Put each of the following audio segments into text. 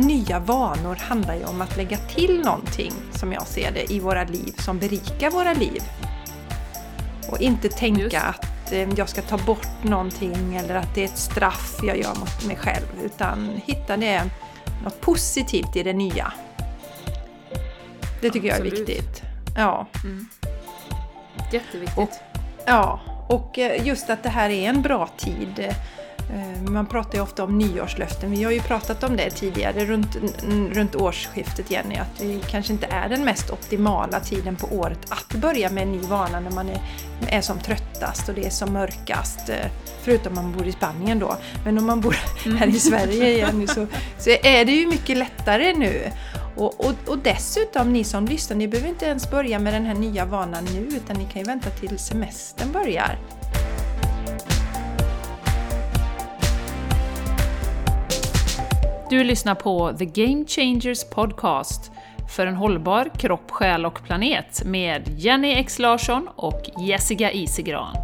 nya vanor handlar ju om att lägga till någonting, som jag ser det, i våra liv som berikar våra liv. Och inte tänka Just. att eh, jag ska ta bort någonting eller att det är ett straff jag gör mot mig själv. Utan hitta det, något positivt i det nya. Det tycker jag är Absolut. viktigt. Ja. Jätteviktigt. Och- Ja, och eh, just att det här är en bra tid. Eh, Man pratar ju ofta om nyårslöften. Vi har ju pratat om det tidigare runt, runt årsskiftet Jenny, att det kanske inte är den mest optimala tiden på året att börja med en ny vana när man är, är som tröttast och det är som mörkast. eh, Förutom om man bor i Spanien då. Men om man bor här i Sverige Jenny så, så är det ju mycket lättare nu. Och, och, och dessutom, ni som lyssnar, ni behöver inte ens börja med den här nya vanan nu utan ni kan ju vänta till semestern börjar. Du lyssnar på The Game Changers Podcast för en hållbar kropp, själ och planet med Jenny X Larsson och Jessica Isegran.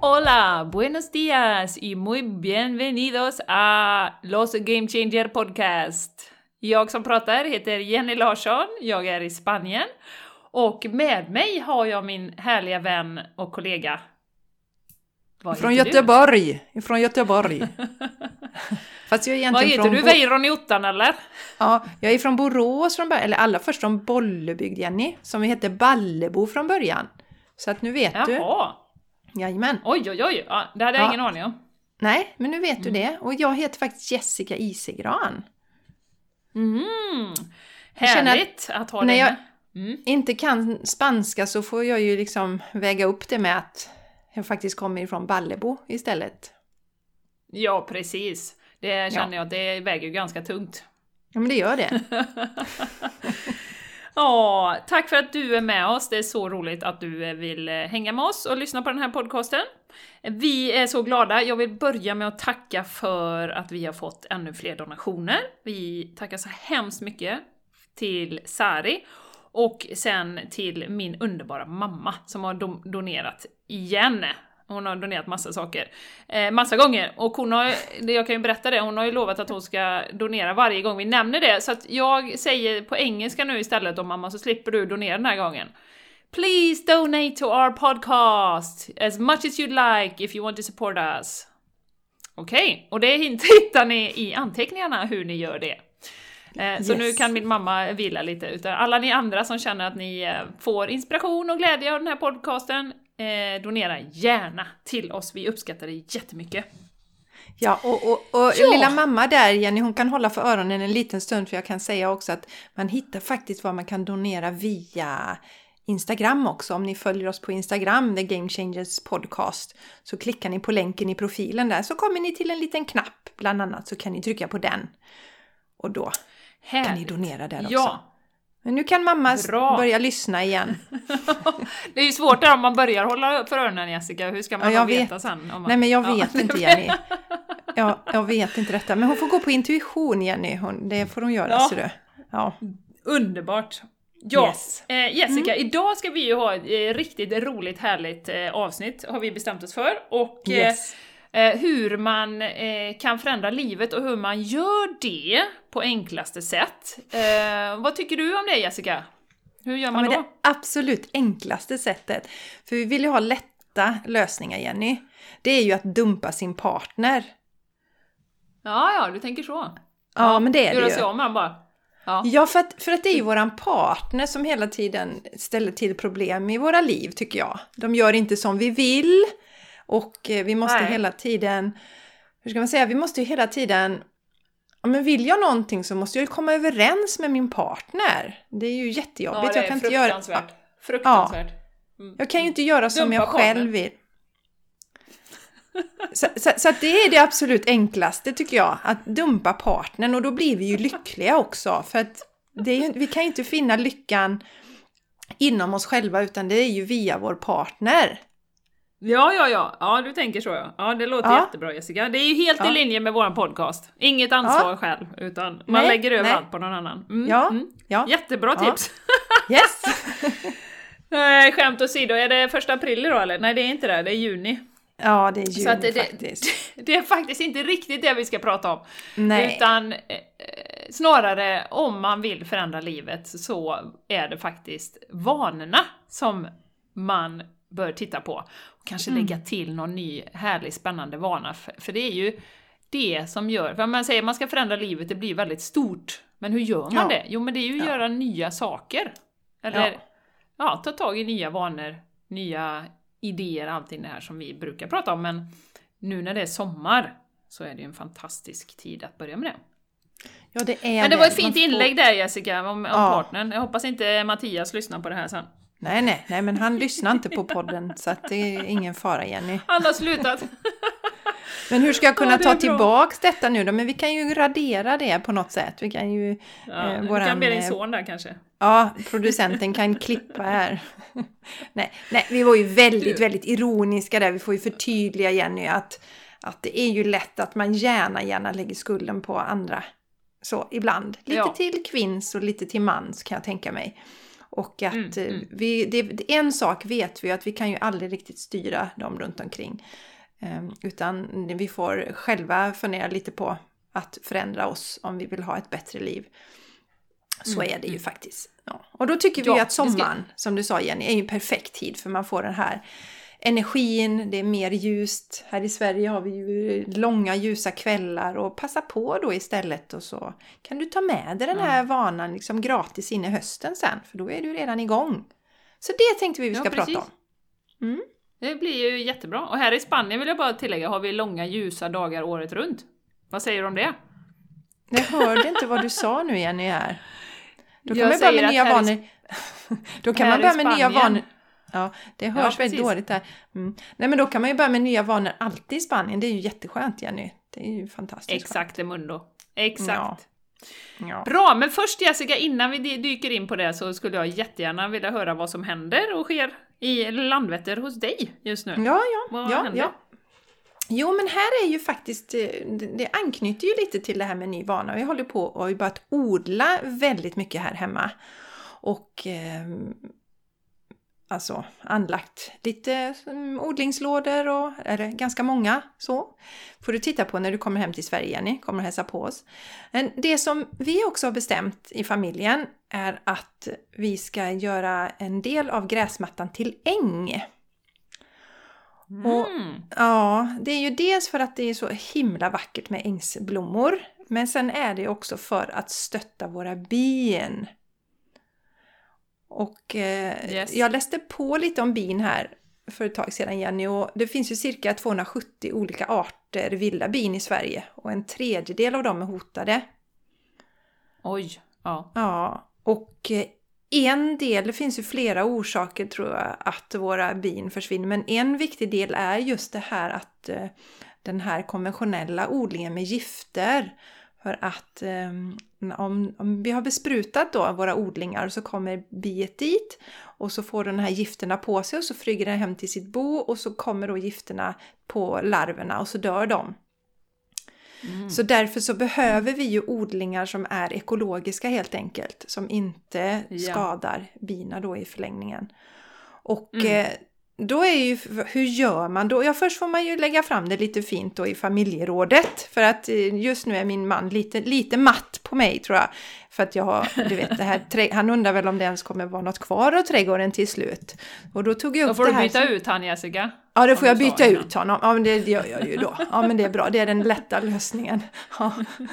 Hola, buenos días y muy bienvenidos a Los Game Changer Podcast. Jag som pratar heter Jenny Larsson, jag är i Spanien och med mig har jag min härliga vän och kollega. Vad Från heter du? Göteborg! Från Göteborg! Fast jag är Vad egentligen heter från... du? Bo- Weiron i ottan eller? Ja, jag är från Borås från början, eller allra först från Bollebygd Jenny, som hette Ballebo från början. Så att nu vet du. Jaha! Jajamän. Oj, oj, oj! Ja, det hade jag Ja. ingen aning om. Nej, men nu vet du Mm. det. Och jag heter faktiskt Jessica Isegran. Mm. Härligt att ha när dig jag- med. Mm. Inte kan spanska så får jag ju liksom väga upp det med att jag faktiskt kommer ifrån Ballebo istället. Ja, precis. Det känner jag att det väger ju ganska tungt. Ja, men det gör det. Ja, tack för att du är med oss. Det är så roligt att du eh, vill eh, hänga med oss och lyssna på den här podcasten. Vi är så glada. Jag vill börja med att tacka för att vi har fått ännu fler donationer. Vi tackar så hemskt mycket till Sari och sen till min underbara mamma som har do- donerat igen. Hon har donerat massa saker. Eh, massa gånger. Och hon har, jag kan ju berätta det, hon har ju lovat att hon ska donera varje gång vi nämner det. Så att jag säger på engelska nu istället om mamma, så slipper du donera den här gången. Please donate to our podcast as much as you'd like if you want to support us. Okej, och det hittar ni i anteckningarna hur ni gör det. Eh, Så Yes. nu kan min mamma vila lite, utan alla ni andra som känner att ni eh, får inspiration och glädje av den här podcasten, eh, donera gärna till oss, vi uppskattar det jättemycket. Ja, och, och, och Ja. lilla mamma där, Jenny, hon kan hålla för öronen en liten stund för jag kan säga också att man hittar faktiskt vad man kan donera via Instagram också. Om ni följer oss på Instagram, The Game Changers Podcast, så klickar ni på länken i profilen där så kommer ni till en liten knapp bland annat så kan ni trycka på den. Och då kan ni Härligt. donera där också. Ja, Men nu kan mamma Bra. börja lyssna igen. det är ju svårt där om man börjar hålla för öronen Jessica, hur ska man Ja, veta vet. sen? Man... Nej men jag Ja. vet inte Jenny. Jag, jag vet inte detta. Men hon får gå på intuition Jenny. Hon, det får hon göra. Ja. Så du. Ja. Underbart! Ja, Yes. eh, Jessica, idag ska vi ju ha ett eh, riktigt roligt, härligt eh, avsnitt, har vi bestämt oss för. Och eh, Yes. Eh, hur man eh, kan förändra livet och hur man gör det på enklaste sätt. Eh, vad tycker du om det Jessica? Hur gör Ja, man men då? det absolut enklaste sättet. För vi vill ju ha lätta lösningar Jenny. Det är ju att dumpa sin partner. Ja, ja, du tänker så. Ja, men det är Göra det sig ju. av med bara. Ja. Ja, för att, för att det är ju våran partner som hela tiden ställer till problem i våra liv tycker jag. De gör inte som vi vill och eh, vi måste Nej. hela tiden, hur ska man säga, vi måste ju hela tiden Ja, men vill jag någonting så måste jag ju komma överens med min partner. Det är ju Ja, jättejobbigt. det jag är kan inte göra, fruktansvärt. Fruktansvärt. Mm. jag kan ju inte göra som Dumpa jag själv vill. Så, så, så det är det absolut enklaste tycker jag, att dumpa partnern och då blir vi ju lyckliga också. För att det är ju, vi kan ju inte finna lyckan inom oss själva utan det är ju via vår partner. Ja, ja, ja. Ja, du tänker så ja. Ja, det låter Ja. jättebra Jessica. Det är ju helt Ja. i linje med vår podcast. Inget ansvar själv, utan man Nej, lägger över nej. allt på någon annan. Mm, Ja, mm. ja. Jättebra Ja. tips! Yes! Nej, skämt åsido, är det första april då eller? Nej, det är inte det. Det är juni. Ja, det är jul Så det, faktiskt. det, det är faktiskt inte riktigt det vi ska prata om. Nej. Utan eh, snarare om man vill förändra livet så är det faktiskt vanorna som man bör titta på. Kanske Mm. lägga till någon ny härlig spännande vana. För, för det är ju det som gör, för man säger att man ska förändra livet, det blir väldigt stort. Men hur gör man Ja. det? Jo men det är ju att Ja. göra nya saker. Eller Ja. ja. ta tag i nya vanor, nya idéer, allting det här som vi brukar prata om. Men nu när det är sommar så är det ju en fantastisk tid att börja med det. Ja, det är Men det var ett fint får- inlägg där Jessica, om, om partnern. Jag hoppas inte Mattias lyssnar på det här sen. Nej, nej, nej, men han lyssnar inte på podden så att det är ingen fara Jenny. Han har slutat. Men hur ska jag kunna Ja, ta bra. tillbaks detta nu då? Men vi kan ju radera det på något sätt. Vi kan ju, Ja, Eh, du våran, kan be din eh, son där kanske. ja, producenten kan klippa här. nej, nej, vi var ju väldigt, väldigt ironiska där. Vi får ju förtydliga Jenny att, att det är ju lätt att man gärna, gärna lägger skulden på andra. Så ibland. Lite Ja. till kvinns och lite till mans kan jag tänka mig. Och att Mm, eh, mm. vi, det, en sak vet vi att vi kan ju aldrig riktigt styra dem runt omkring. Eh, Utan vi får själva fundera lite på att förändra oss om vi vill ha ett bättre liv. Så Mm, är det ju faktiskt. Ja. Och då tycker vi Ja, att det ska- sommaren, som du sa Jenny, är ju en perfekt tid för man får den här energin, det är mer ljust. Här i Sverige har vi ju långa ljusa kvällar och passa på då istället och så kan du ta med dig den här vanan liksom gratis in i hösten sen för då är du redan igång. Så det tänkte vi vi Ja, ska prata precis. om. Det blir ju jättebra. Och här i Spanien vill jag bara tillägga, har vi långa ljusa dagar året runt. Vad säger du om det? Jag hörde inte vad du sa nu Jenny här. Då kan Jag man börja med nya vanor. Då kan man börja med nya vanor. Ja, det hörs väldigt precis. dåligt där. Mm. Nej men då kan man ju börja med nya vanor alltid i Spanien. Det är ju jätteskönt Jenny. Det är ju fantastiskt Exakt, Mundo. Exakt. Ja. skönt. Ja. Bra, men först Jessica, innan vi dy- dyker in på det så skulle jag jättegärna vilja höra vad som händer och sker i Landvetter hos dig just nu. Ja, ja, Vad ja, händer? ja. Jo, men här är ju faktiskt, eh, det det anknyter ju lite till det här med ny vana. Vi håller på och har ju börjat odla väldigt mycket här hemma. Och eh, alltså anlagt lite mm, odlingslådor och det ganska många så. Får du titta på när du kommer hem till Sverige Jenny, kommer och hälsa på oss. Men det som vi också har bestämt i familjen är att vi ska göra en del av gräsmattan till äng. Och Mm. Ja, det är ju dels för att det är så himla vackert med ängsblommor. Men sen är det också för att stötta våra bin. Och eh, Yes. jag läste på lite om bin här för ett tag sedan Jenny och det finns ju cirka 270 olika arter vilda bin i Sverige och en tredjedel av dem är hotade. Oj, ja. Ja, och eh, en del, det finns ju flera orsaker tror jag att våra bin försvinner, men en viktig del är just det här att eh, den här konventionella odlingen med gifter. För att eh, om, om vi har besprutat då våra odlingar så kommer biet dit och så får den här gifterna på sig och så flyger den hem till sitt bo och så kommer då gifterna på larverna och så dör de. Mm. Så därför så behöver vi ju odlingar som är ekologiska helt enkelt. Som inte Ja. skadar bina då i förlängningen. Och Mm. Då är ju, hur gör man då? Ja, först får man ju lägga fram det lite fint då i familjerådet. För att eh, just nu är min man lite, lite matt på mig tror jag. För att jag har, du vet, det här, han undrar väl om det ens kommer vara något kvar av trädgården till slut. Och då tog jag Då upp får det du här. byta som- ut han Jessica. Ja, som får jag du byta ut honom. Ja, men det gör jag ju då. Ja, men det är bra. Det är den lätta lösningen. Ja,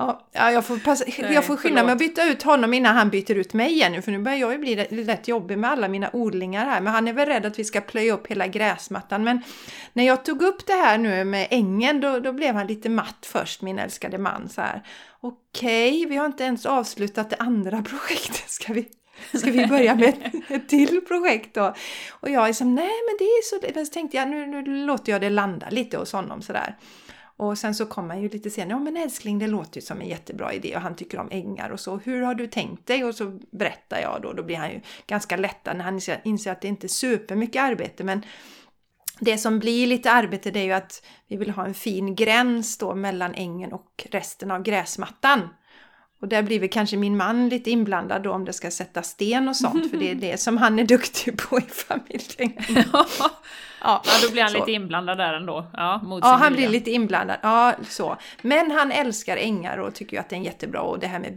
ja ja, jag får, passa, Nej, jag får skynda mig att byta ut honom innan han byter ut mig igen nu. För nu börjar jag ju bli rätt- lätt jobbig med alla mina odlingar här. Men han är väl rädd att vi ska plöja upp hela gräsmattan. Men när jag tog upp det här nu med ängen, då, då blev han lite matt först, min älskade man. Så här. Okej, vi har inte ens avslutat det andra projektet. Ska vi Ska vi börja med ett, ett till projekt då? Och jag är som, nej men det är så... Men så tänkte jag, nu, nu låter jag det landa lite hos honom sådär. Och sen så kom han ju lite senare, ja men älskling det låter ju som en jättebra idé och han tycker om ängar och så. Hur har du tänkt dig? Och så berättar jag då, då blir han ju ganska lättad när han inser, att det inte är supermycket arbete men det som blir lite arbete det är ju att vi vill ha en fin gräns då mellan ängen och resten av gräsmattan. Och där blir väl kanske min man lite inblandad då om det ska sätta sten och sånt, för det är det som han är duktig på i familjen. Ja, då blir han så. lite inblandad där ändå. Ja, mot ja han blir lite inblandad. Ja, så. Men han älskar ängar och tycker ju att det är jättebra och det här med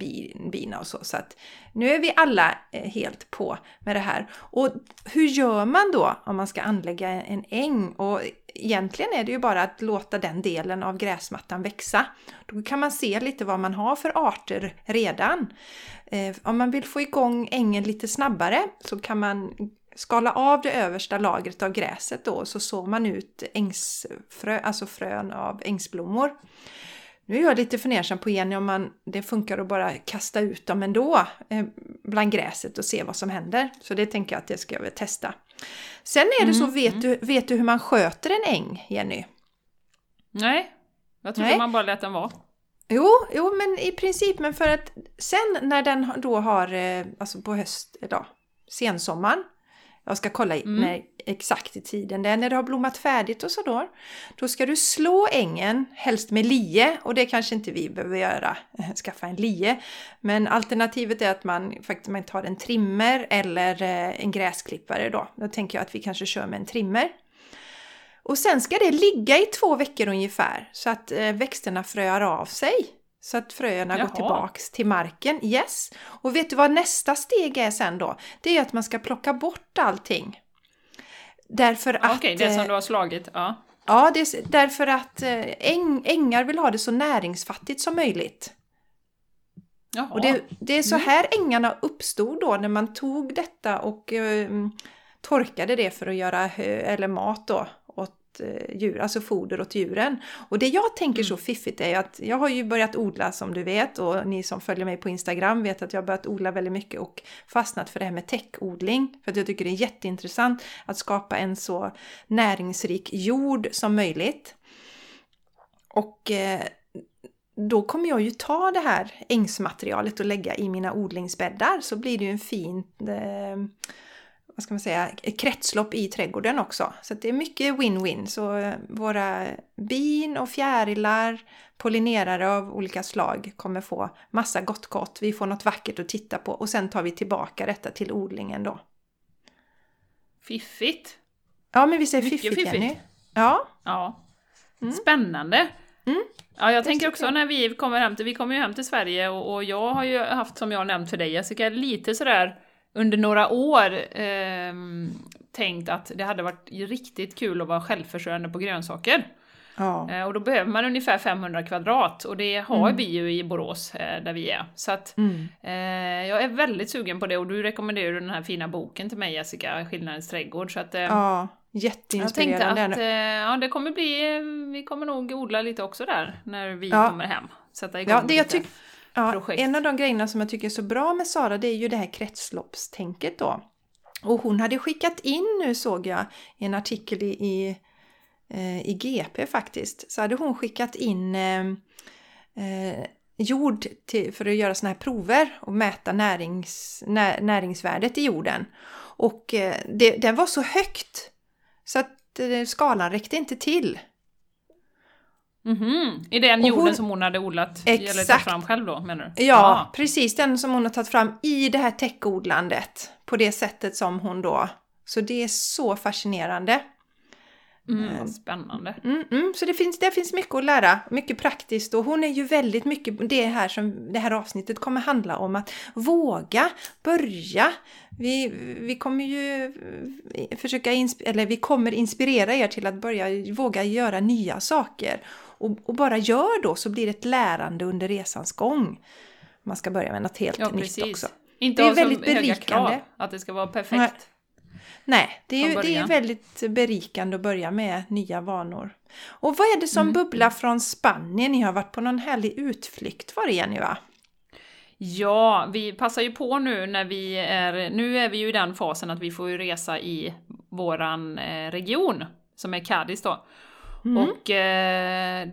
bina och så. Så att nu är vi alla eh, helt på med det här. Och hur gör man då om man ska anlägga en äng? Och egentligen är det ju bara att låta den delen av gräsmattan växa. Då kan man se lite vad man har för arter redan. Eh, om man vill få igång ängen lite snabbare så kan man skala av det översta lagret av gräset då så sår man ut ängsfrö, alltså frön av ängsblommor. Nu är jag lite fundersam på Jenny om man, det funkar att bara kasta ut dem ändå eh, bland gräset och se vad som händer. Så det tänker jag att det ska jag väl testa. Sen är det mm, så, vet, mm. du, vet du hur man sköter en äng, Jenny? Nej, jag trodde Nej. man bara lät den vara. Jo, jo, men i princip, men för att sen när den då har, eh, alltså på höst, då, sensommaren, jag ska kolla mm. när, exakt i tiden, det är när det har blommat färdigt och så då. Då ska du slå ängen, helst med lie, och det kanske inte vi behöver göra, skaffa en lie. Men alternativet är att man faktiskt man tar en trimmer eller eh, en gräsklippare då. Då tänker jag att vi kanske kör med en trimmer. Och sen ska det ligga i två veckor ungefär så att eh, växterna fröar av sig. Så att fröerna Jaha. går tillbaks till marken. Yes! Och vet du vad nästa steg är sen då? Det är att man ska plocka bort allting. Därför att... Okej, det som eh, du har slagit. Ja, ja det är, därför att eh, äng, ängar vill ha det så näringsfattigt som möjligt. Jaha. Och det, det är så mm. här mm. ängarna uppstod då när man tog detta och eh, torkade det för att göra hö, eller mat då djur, alltså foder åt djuren. Och det jag tänker mm. så fiffigt är att jag har ju börjat odla som du vet och ni som följer mig på Instagram vet att jag har börjat odla väldigt mycket och fastnat för det här med täckodling. För att jag tycker det är jätteintressant att skapa en så näringsrik jord som möjligt. Och eh, då kommer jag ju ta det här ängsmaterialet och lägga i mina odlingsbäddar så blir det ju en fin eh, vad ska man säga, kretslopp i trädgården också. Så det är mycket win-win. Så eh, våra bin och fjärilar, pollinerare av olika slag kommer få massa gott gott. Vi får något vackert att titta på och sen tar vi tillbaka detta till odlingen då. Fiffigt! Ja, men vi säger mycket fiffigt, fiffigt. Jenny. Ja. ja. Mm. Spännande! Mm. Ja, jag tänker också när vi kommer hem till, vi kommer ju hem till Sverige och, och jag har ju haft, som jag nämnt för dig Jessica, lite sådär under några år eh, tänkt att det hade varit riktigt kul att vara självförsörjande på grönsaker. Ja. Eh, och då behöver man ungefär 500 kvadrat och det har mm. vi ju i Borås eh, där vi är. Så att mm. eh, jag är väldigt sugen på det och du rekommenderar den här fina boken till mig Jessica, Skillnadens trädgård. Så att, eh, ja, jätteinspirerande. Jag tänkte att eh, ja, det kommer bli, vi kommer nog odla lite också där när vi ja. kommer hem. Sätta igång ja, det jag lite. Ja, en av de grejerna som jag tycker är så bra med Sara det är ju det här kretsloppstänket då. Och hon hade skickat in nu såg jag i en artikel i, i, eh, i GP faktiskt. Så hade hon skickat in eh, eh, jord till, för att göra såna här prover och mäta närings, när, näringsvärdet i jorden. Och eh, det, den var så högt så att eh, skalan räckte inte till. Mm -hmm. I den jorden hon, som hon hade odlat, exakt. eller tagit fram själv då menar du? Ja, ah. precis den som hon har tagit fram i det här täckodlandet. På det sättet som hon då... Så det är så fascinerande. Mm, vad spännande. Mm, mm, så det finns, det finns mycket att lära, mycket praktiskt och hon är ju väldigt mycket det här som det här avsnittet kommer handla om att våga börja. Vi, vi kommer ju försöka, eller vi kommer inspirera er till att börja våga göra nya saker och, och, bara gör då så blir det ett lärande under resans gång. Man ska börja med något helt ja, nytt också. Inte det är väldigt berikande. Krav, att det ska vara perfekt. Nej, Nej det, är, det är väldigt berikande att börja med nya vanor. Och vad är det som mm. bubblar från Spanien? Ni har varit på någon härlig utflykt var det Jenny va? Ja, vi passar ju på nu när vi är, nu är vi ju i den fasen att vi får ju resa i våran eh, region, som är Cadiz då. Mm. Och eh,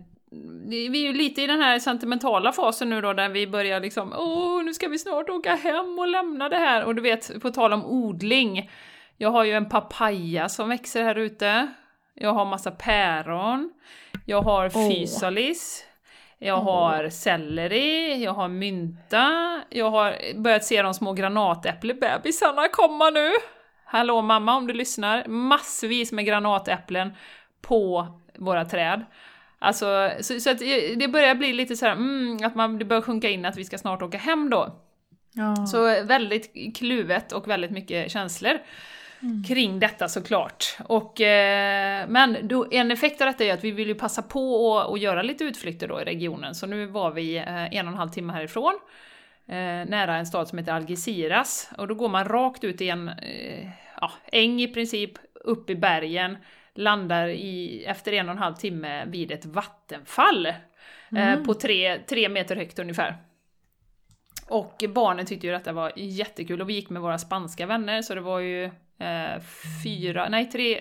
vi är ju lite i den här sentimentala fasen nu då där vi börjar liksom åh, nu ska vi snart åka hem och lämna det här. Och du vet, på tal om odling. Jag har ju en papaya som växer här ute. Jag har massa päron. Jag har fysalis. Jag har selleri, jag har mynta, jag har börjat se de små granatäpplebebisarna komma nu. hallå mamma om du lyssnar, massvis med granatäpplen på våra träd. Alltså, så, så att det börjar bli lite så här, mm, att man, det börjar sjunka in att vi ska snart åka hem då. Ja. Så väldigt kluvet och väldigt mycket känslor Mm. kring detta såklart. Och, eh, men då, en effekt av detta är att vi vill ju passa på att och göra lite utflykter då i regionen, så nu var vi eh, en och en halv timme härifrån, eh, nära en stad som heter Algeciras, och då går man rakt ut i en eh, ja, äng i princip, upp i bergen, landar i, efter en och en halv timme vid ett vattenfall eh, Mm. på tre, tre meter högt ungefär. Och barnen tyckte ju detta var jättekul och vi gick med våra spanska vänner så det var ju eh, fyra, nej tre,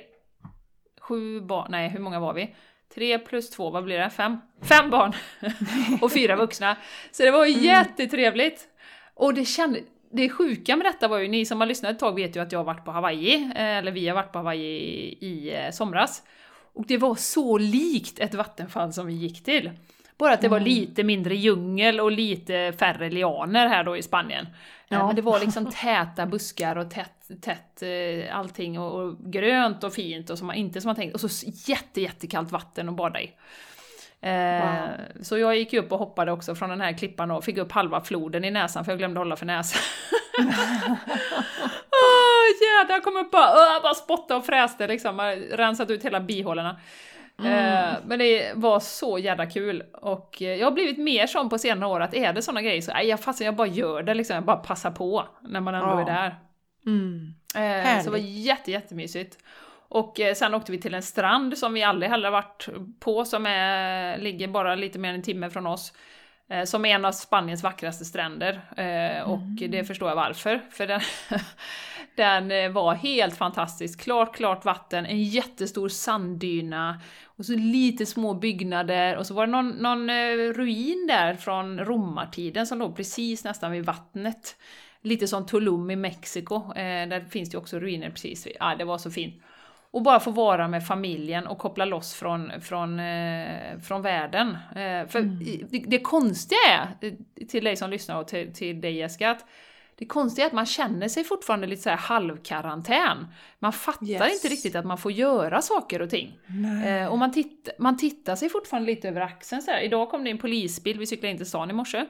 sju barn, nej hur många var vi? Tre plus två, vad blir det? Fem? Fem barn! och fyra vuxna. Så det var ju jättetrevligt! Och det kände, det sjuka med detta var ju, ni som har lyssnat ett tag vet ju att jag har varit på Hawaii, eh, eller vi har varit på Hawaii i, eh, somras. Och det var så likt ett vattenfall som vi gick till. Bara att det var lite mindre djungel och lite färre lianer här då i Spanien. Eh, Ja. Men det var liksom täta buskar och tätt, tätt allting och, och grönt och fint och som man, inte som man tänkt. Och så jätte, jättekallt vatten att bada i. Eh, Så jag gick upp och hoppade också från den här klippan och fick upp halva floden i näsan för jag glömde hålla för näsan. Åh jädrar, jag kom upp och bara, bara spottade och fräste liksom, rensat ut hela bihålorna. Eh, men det var så jädra kul och eh, jag har blivit mer sån på senare år att är det såna grejer så nej, jag, fast jag bara gör det liksom, jag bara passar på när man ändå Ja. är där. Mm. Så det var jätte, jättemysigt. Och eh, sen åkte vi till en strand som vi aldrig heller varit på, som är, ligger bara lite mer än en timme från oss. Eh, som är en av Spaniens vackraste stränder. Eh, och det förstår jag varför. För den, den var helt fantastisk. Klart, klart vatten, en jättestor sanddyna. Och så lite små byggnader. Och så var det någon, någon ruin där från romartiden som låg precis nästan vid vattnet. Lite som Tulum i Mexiko, där finns det också ruiner precis. Ja, det var så fint. Och bara få vara med familjen och koppla loss från, från, eh, från världen. Eh, för i- det, det konstiga är, eh, till dig som lyssnar och till, till dig Jessica, att det konstiga är att man känner sig fortfarande lite så här halvkarantän. Man fattar Yes. inte riktigt att man får göra saker och ting. Eh, och man, titt, man tittar sig fortfarande lite över axeln så här. Idag kom det en polisbil, vi cyklade in till stan i morse.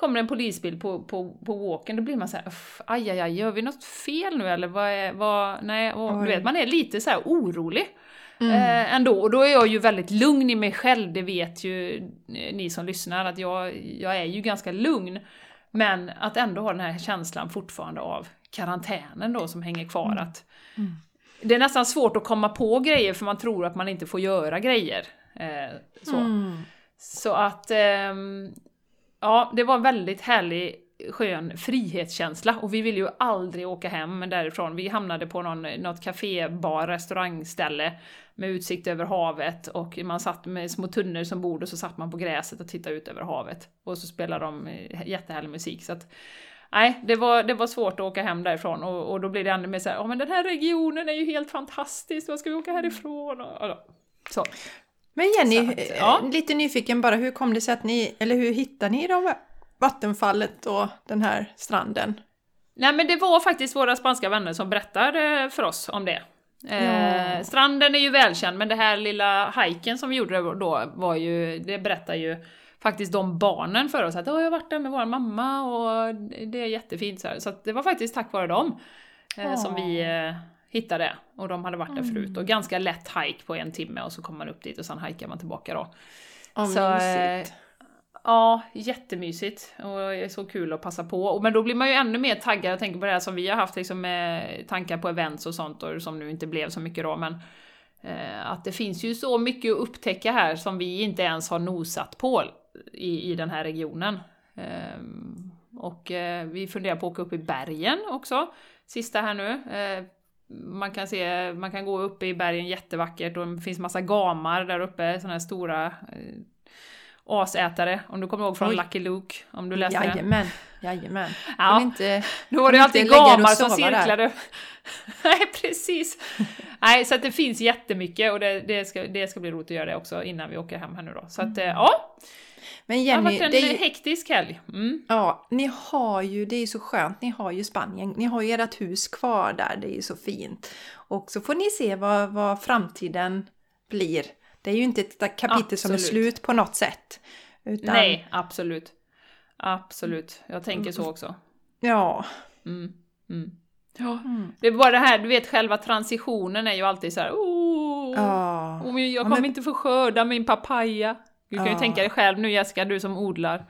Kommer en polisbil på, på, på walken, då blir man så här, "Uff, aj, aj, aj, gör vi något fel nu eller vad är, vad, nej, och, du vet, man är lite så här orolig. Mm. Eh, ändå, och då är jag ju väldigt lugn i mig själv, det vet ju eh, ni som lyssnar, att jag, jag är ju ganska lugn. Men att ändå ha den här känslan fortfarande av karantänen då som hänger kvar. Att Mm. Det är nästan svårt att komma på grejer för man tror att man inte får göra grejer. Eh, så. Mm. Så att, ehm, ja, det var en väldigt härlig skön frihetskänsla och vi ville ju aldrig åka hem därifrån. Vi hamnade på någon, något café, bar, restaurangställe med utsikt över havet och man satt med små tunnor som bord och så satt man på gräset och tittade ut över havet. Och så spelade de eh, jättehärlig musik. Så att, nej, det var, det var svårt att åka hem därifrån och, och då blir det ännu mer såhär, ja men den här regionen är ju helt fantastisk, vad ska vi åka härifrån? Och, och, så. Men Jenny, att, eh, ja. lite nyfiken bara, hur kom det sig att ni, eller hur hittade ni de vattenfallet och den här stranden? Nej men det var faktiskt våra spanska vänner som berättade för oss om det. Eh, Ja. stranden är ju välkänd, men det här lilla hajken som vi gjorde då var ju, det berättar ju faktiskt de barnen för oss att "Åh, jag har varit där med vår mamma och det är jättefint så här. Så det var faktiskt tack vare dem eh, som vi eh, hittade. Och de hade varit där Mm. förut. Och ganska lätt hike på en timme och så kommer man upp dit och sen hajkar man tillbaka då. Ja, Så, eh, mysigt. Ja, jättemysigt och det så kul att passa på. Men då blir man ju ännu mer taggad, jag tänker på det här som vi har haft liksom med tankar på events och sånt och som nu inte blev så mycket då men eh, att det finns ju så mycket att upptäcka här som vi inte ens har nosat på i, i den här regionen. Ehm, och eh, vi funderar på att åka upp i bergen också, sista här nu. Man kan se, man kan gå upp i bergen jättevackert och det finns massa gamar där uppe, sådana här stora eh, asätare, om du kommer ihåg från Oj. Lucky Luke, om du läste. Jajamän, jajamän. Ja. Inte, Då var det alltid gamar som cirklade. Nej, precis. Nej, så att det finns jättemycket och det, det, ska, det ska bli roligt att göra det också innan vi åker hem här nu då. Så att, eh, ja, Men det har Jenny, varit en det är ju, hektisk helg. Mm. ja, ni har ju, det är ju så skönt, ni har ju Spanien, ni har ju ert hus kvar där, det är ju så fint. Och så får ni se vad, vad framtiden blir. Det är ju inte ett kapitel som är Absolut. slut på något sätt. Utan, Nej, absolut. Absolut, jag tänker så också. Ja. Mm. Mm. Ja. Mm. Det är bara det här, du vet själva transitionen är ju alltid så här. Oh, Ja. jag Ja, kommer men- inte få skörda min papaya. Du kan ju tänka dig själv nu Jessica, du som odlar.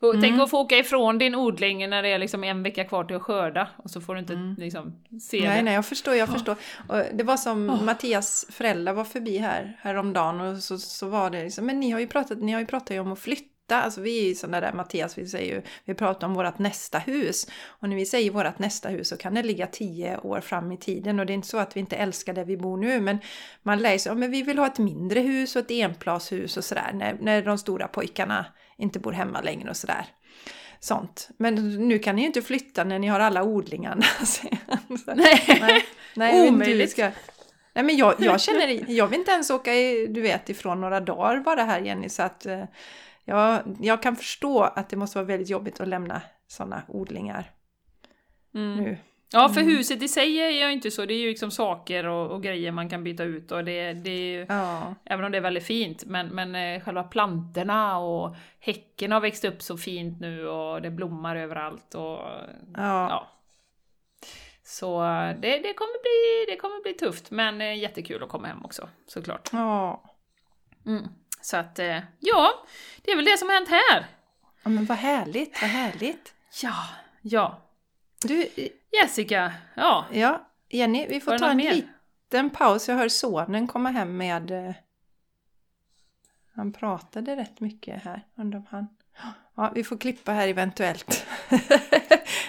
Och Mm. Tänk att få åka ifrån din odling när det är liksom en vecka kvar till att skörda och så får du inte liksom se Mm. Nej, det. nej, jag förstår, jag förstår. Och det var som Oh. Mattias föräldrar var förbi här häromdagen och så, så var det liksom, men ni har ju pratat, ni har ju pratat om att flytta. Alltså vi är ju sådana där, Mattias, vi säger ju, vi pratar om vårt nästa hus. Och när vi säger vårt nästa hus så kan det ligga tio år fram i tiden. Och det är inte så att vi inte älskar där vi bor nu, men man lär sig, ja, men vi vill ha ett mindre hus och ett enplashus och sådär, när, när de stora pojkarna inte bor hemma längre och sådär. Sånt. Men nu kan ni ju inte flytta när ni har alla odlingarna. Nej. Nej, nej Omöjligt. ska... Nej men jag, jag känner, jag vill inte ens åka i, du vet, ifrån några dagar bara här Jenny så att jag, jag kan förstå att det måste vara väldigt jobbigt att lämna sådana odlingar Mm. nu. Ja, för Mm. huset i sig är ju inte så. Det är ju liksom saker och, och grejer man kan byta ut och det, det är ju, Ja, även om det är väldigt fint, men, men eh, själva plantorna och häcken har växt upp så fint nu och det blommar överallt och ja. ja. Så eh, det, det, kommer bli, det kommer bli tufft, men eh, jättekul att komma hem också, såklart. ja. Mm. Så att, eh, ja, det är väl det som har hänt här. Ja men vad härligt, vad härligt. Ja, ja. Du, Jessica, ja. ja Jenny, vi får ta en mer? liten paus. Jag hör sonen komma hem med... eh, Han pratade rätt mycket här. Undrar om han... Ja, vi får klippa här eventuellt.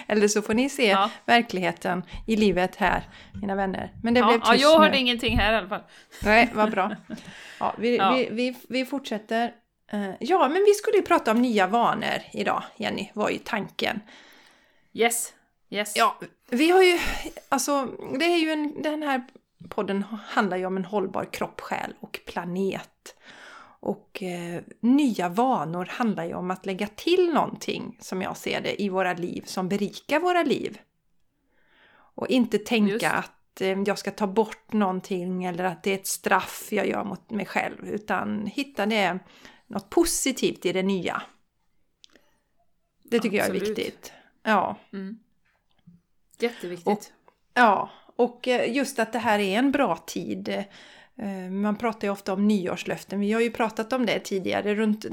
Eller så får ni se Ja. verkligheten i livet här, mina vänner. Men det ja, blev ja, tyst jag nu. hörde ingenting här i alla fall. Nej, vad bra. Ja, vi, Ja. Vi, vi, vi fortsätter. Eh, Ja, men vi skulle ju prata om nya vanor idag, Jenny, var ju tanken. Yes, yes. Ja, vi har ju, alltså det är ju en, den här podden handlar ju om en hållbar kropp, själ och planet. Och eh, nya vanor handlar ju om att lägga till någonting, som jag ser det, i våra liv som berikar våra liv. Och inte tänka Just. att eh, jag ska ta bort någonting eller att det är ett straff jag gör mot mig själv, utan hitta det, något positivt i det nya. Det tycker jag är Absolut. viktigt. Ja. Mm. Jätteviktigt. Ja, och eh, just att det här är en bra tid. Eh, Man pratar ju ofta om nyårslöften. Vi har ju pratat om det tidigare runt,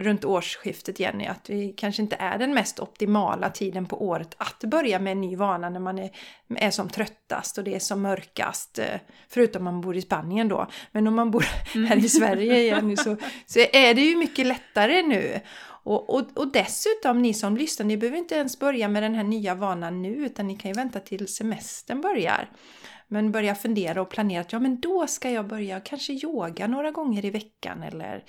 runt årsskiftet Jenny. Att vi kanske inte är den mest optimala tiden på året att börja med en ny vana när man är, är som tröttast och det är som mörkast. eh, Förutom om man bor i Spanien då. Men om man bor här i Sverige Jenny så, så är det ju mycket lättare nu. Och, och, och dessutom, ni som lyssnar, ni behöver inte ens börja med den här nya vanan nu, utan ni kan ju vänta till semestern börjar. Men börja fundera och planera att ja, men då ska jag börja kanske yoga några gånger i veckan eller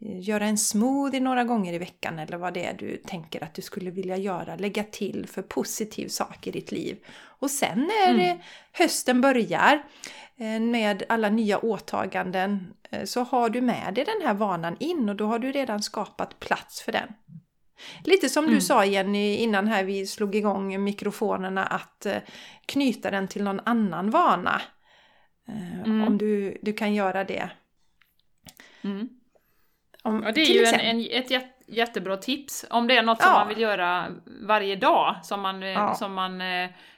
eh, göra en smoothie några gånger i veckan eller vad det är du tänker att du skulle vilja göra. Lägga till för positiv sak i ditt liv. Och sen när Mm. hösten börjar eh, med alla nya åtaganden eh, så har du med dig den här vanan in och då har du redan skapat plats för den. Lite som du Mm. sa Jenny innan här vi slog igång mikrofonerna att eh, knyta den till någon annan vana. Eh, Mm. Om du, du kan göra det. Mm. Om, Ja, det är ju en, en, ett jät- jättebra tips. Om det är något som Ja. man vill göra varje dag, som man, eh, Ja. som man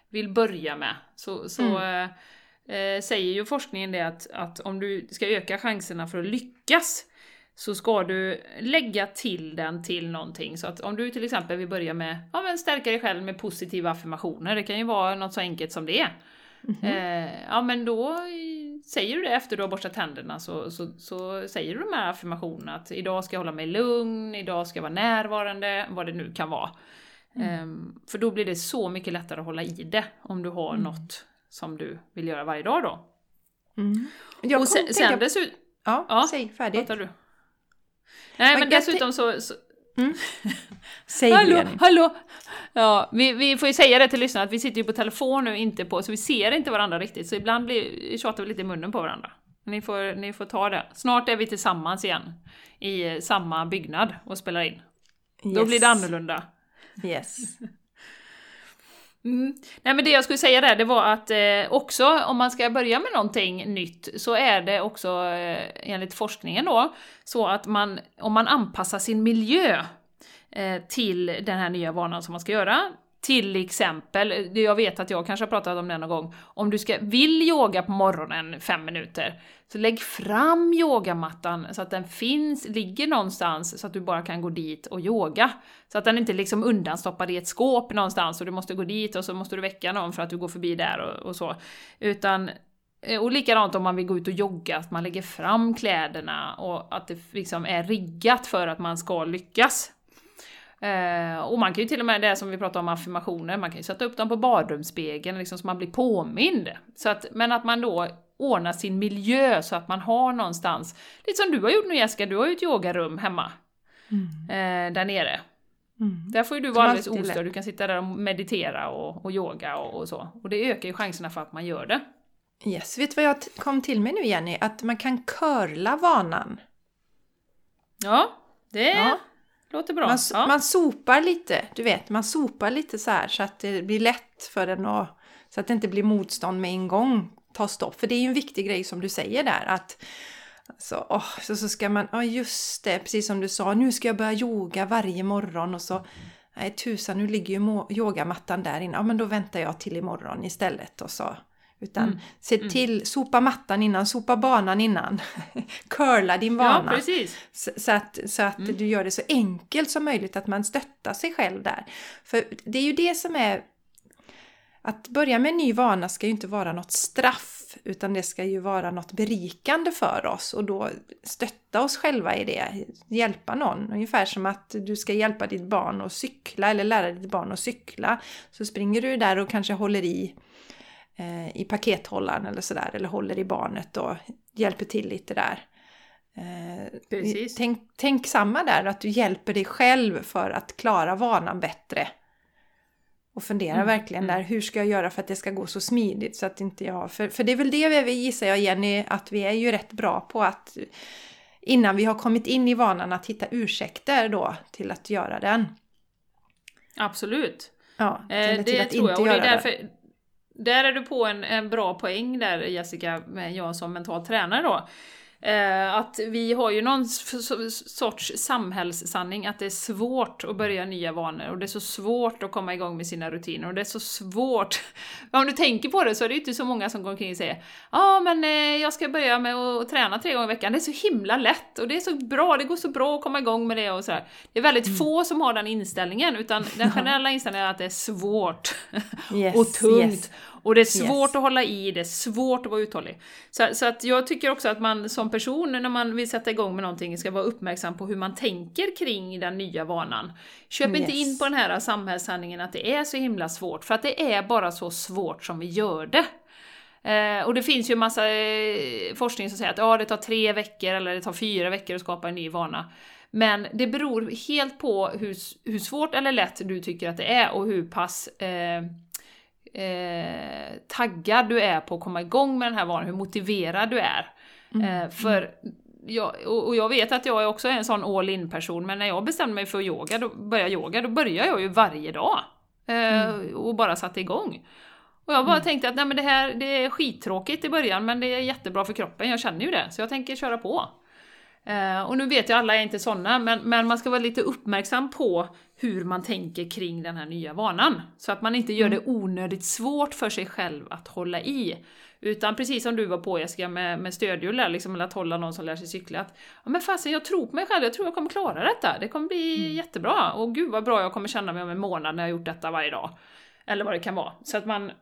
vill börja med, så, så Mm. eh, säger ju forskningen det att, att om du ska öka chanserna för att lyckas, så ska du lägga till den till någonting. Så att om du till exempel vill börja med, ja men stärka dig själv med positiva affirmationer, det kan ju vara något så enkelt som det. Mhm. Eh, ja men då eh, säger du det efter du har borstat tänderna så, så, så säger du de här affirmationerna att idag ska jag hålla mig lugn, idag ska jag vara närvarande, vad det nu kan vara. Ehm, för då blir det så mycket lättare att hålla i det om du har något som du vill göra varje dag då. Mm. Jag och sen, tänka- sen dessutom... ja, ja, säg färdigt. Du? Nej, Men men dessutom så... så Säg det hallå, Jenny. hallå! Ja, vi, vi får ju säga det till lyssnarna att vi sitter ju på telefon nu, inte på, så vi ser inte varandra riktigt, så ibland blir, tjatar vi lite i munnen på varandra. Ni får, ni får ta det. Snart är vi tillsammans igen i samma byggnad och spelar in. Då Yes. blir det annorlunda. Yes. Mm. Nej men det jag skulle säga där, det var att eh, också om man ska börja med någonting nytt så är det också eh, enligt forskningen då så att man, om man anpassar sin miljö eh, till den här nya vanan som man ska göra, till exempel, jag vet att jag kanske har pratat om det någon gång, om du ska, vill yoga på morgonen fem minuter, så lägg fram yogamattan så att den finns, ligger någonstans så att du bara kan gå dit och yoga. Så att den inte liksom undanstoppad i ett skåp någonstans och du måste gå dit och så måste du väcka någon för att du går förbi där och, och så. Utan eh, och likadant om man vill gå ut och jogga, att man lägger fram kläderna och att det liksom är riggat för att man ska lyckas. Eh, och man kan ju till och med det som vi pratade om affirmationer, man kan ju sätta upp dem på badrumsspegeln liksom, så man blir påmind. Så att, men att man då ordnar sin miljö så att man har någonstans, lite som du har gjort nu Jessica, du har ju ett yogarum hemma. Eh, där nere. Mm. Där får ju du vara alldeles ostörd, du kan sitta där och meditera och, och yoga och, och så. Och det ökar ju chanserna för att man gör det. Yes. Vet du vad jag kom till med nu Jenny? Att man kan curla vanan. Ja, det Ja. Låter bra. Man, ja. man sopar lite, du vet, man sopar lite så här så att det blir lätt för den att, så att det inte blir motstånd med en gång, ta stopp. För det är ju en viktig grej som du säger där att så, åh, så, så ska man, ja just det, precis som du sa, nu ska jag börja yoga varje morgon och så Nej tusan, nu ligger ju yogamattan där inne. Ja men då väntar jag till imorgon istället och så. Utan Mm, se till, sopa mattan innan, sopa banan innan. Curla din ja, vana. precis. Så, så att, så att Mm. du gör det så enkelt som möjligt, att man stöttar sig själv där. För det är ju det som är... Att börja med en ny vana ska ju inte vara något straff, utan det ska ju vara något berikande för oss och då stötta oss själva i det, hjälpa någon. Ungefär som att du ska hjälpa ditt barn att cykla eller lära ditt barn att cykla. Så springer du där och kanske håller i eh, i pakethållaren eller sådär, eller håller i barnet och hjälper till lite där. Eh, Precis. Tänk, tänk samma där, att du hjälper dig själv för att klara vanan bättre. Och fundera Mm, verkligen mm. där, hur ska jag göra för att det ska gå så smidigt så att inte jag... För, för det är väl det vi gissar jag Jenny, att vi är ju rätt bra på att innan vi har kommit in i vanan att hitta ursäkter då till att göra den. Absolut. Ja, Eh, till det att tror jag. Och det är därför, där är du på en, en bra poäng där Jessica, med jag som mental tränare då. Eh, att vi har ju någon sorts samhällssanning att det är svårt att börja nya vanor och det är så svårt att komma igång med sina rutiner och det är så svårt. Om du tänker på det så är det ju inte så många som går omkring och säger Ja ah, men eh, jag ska börja med att träna tre gånger i veckan, det är så himla lätt och det är så bra, det går så bra att komma igång med det och sådär. Det är väldigt Mm. få som har den inställningen utan den generella inställningen är att det är svårt Yes, och tungt. yes. Och det är svårt Yes. att hålla i, det är svårt att vara uthållig. Så, så att jag tycker också att man som person när man vill sätta igång med någonting ska vara uppmärksam på hur man tänker kring den nya vanan. Köp inte Yes. in på den här samhällssanningen att det är så himla svårt, för att det är bara så svårt som vi gör det. Eh, och det finns ju massa eh, forskning som säger att ja, det tar tre veckor eller det tar fyra veckor att skapa en ny vana. Men det beror helt på hur, hur svårt eller lätt du tycker att det är och hur pass eh, eh, taggad du är på att komma igång med den här vanan, hur motiverad du är. Eh, för jag, och jag vet att jag är också en sån all in person, men när jag bestämde mig för att yoga, då, börja yoga, då börjar jag ju varje dag. Eh, Och bara satte igång. Och jag bara tänkte att nej, men det här det är skittråkigt i början, men det är jättebra för kroppen, jag känner ju det, så jag tänker köra på. Eh, och nu vet jag, alla är inte sådana, men, men man ska vara lite uppmärksam på hur man tänker kring den här nya vanan. Så att man inte gör det onödigt svårt för sig själv att hålla i. Utan precis som du var på Jessica med, med stödhjul liksom, eller att hålla någon som lär sig cykla. Att, ja men fasen, jag tror på mig själv, jag tror jag kommer klara detta. Det kommer bli jättebra. Och gud vad bra jag kommer känna mig om en månad när jag har gjort detta varje dag. Eller vad det kan vara. Så att man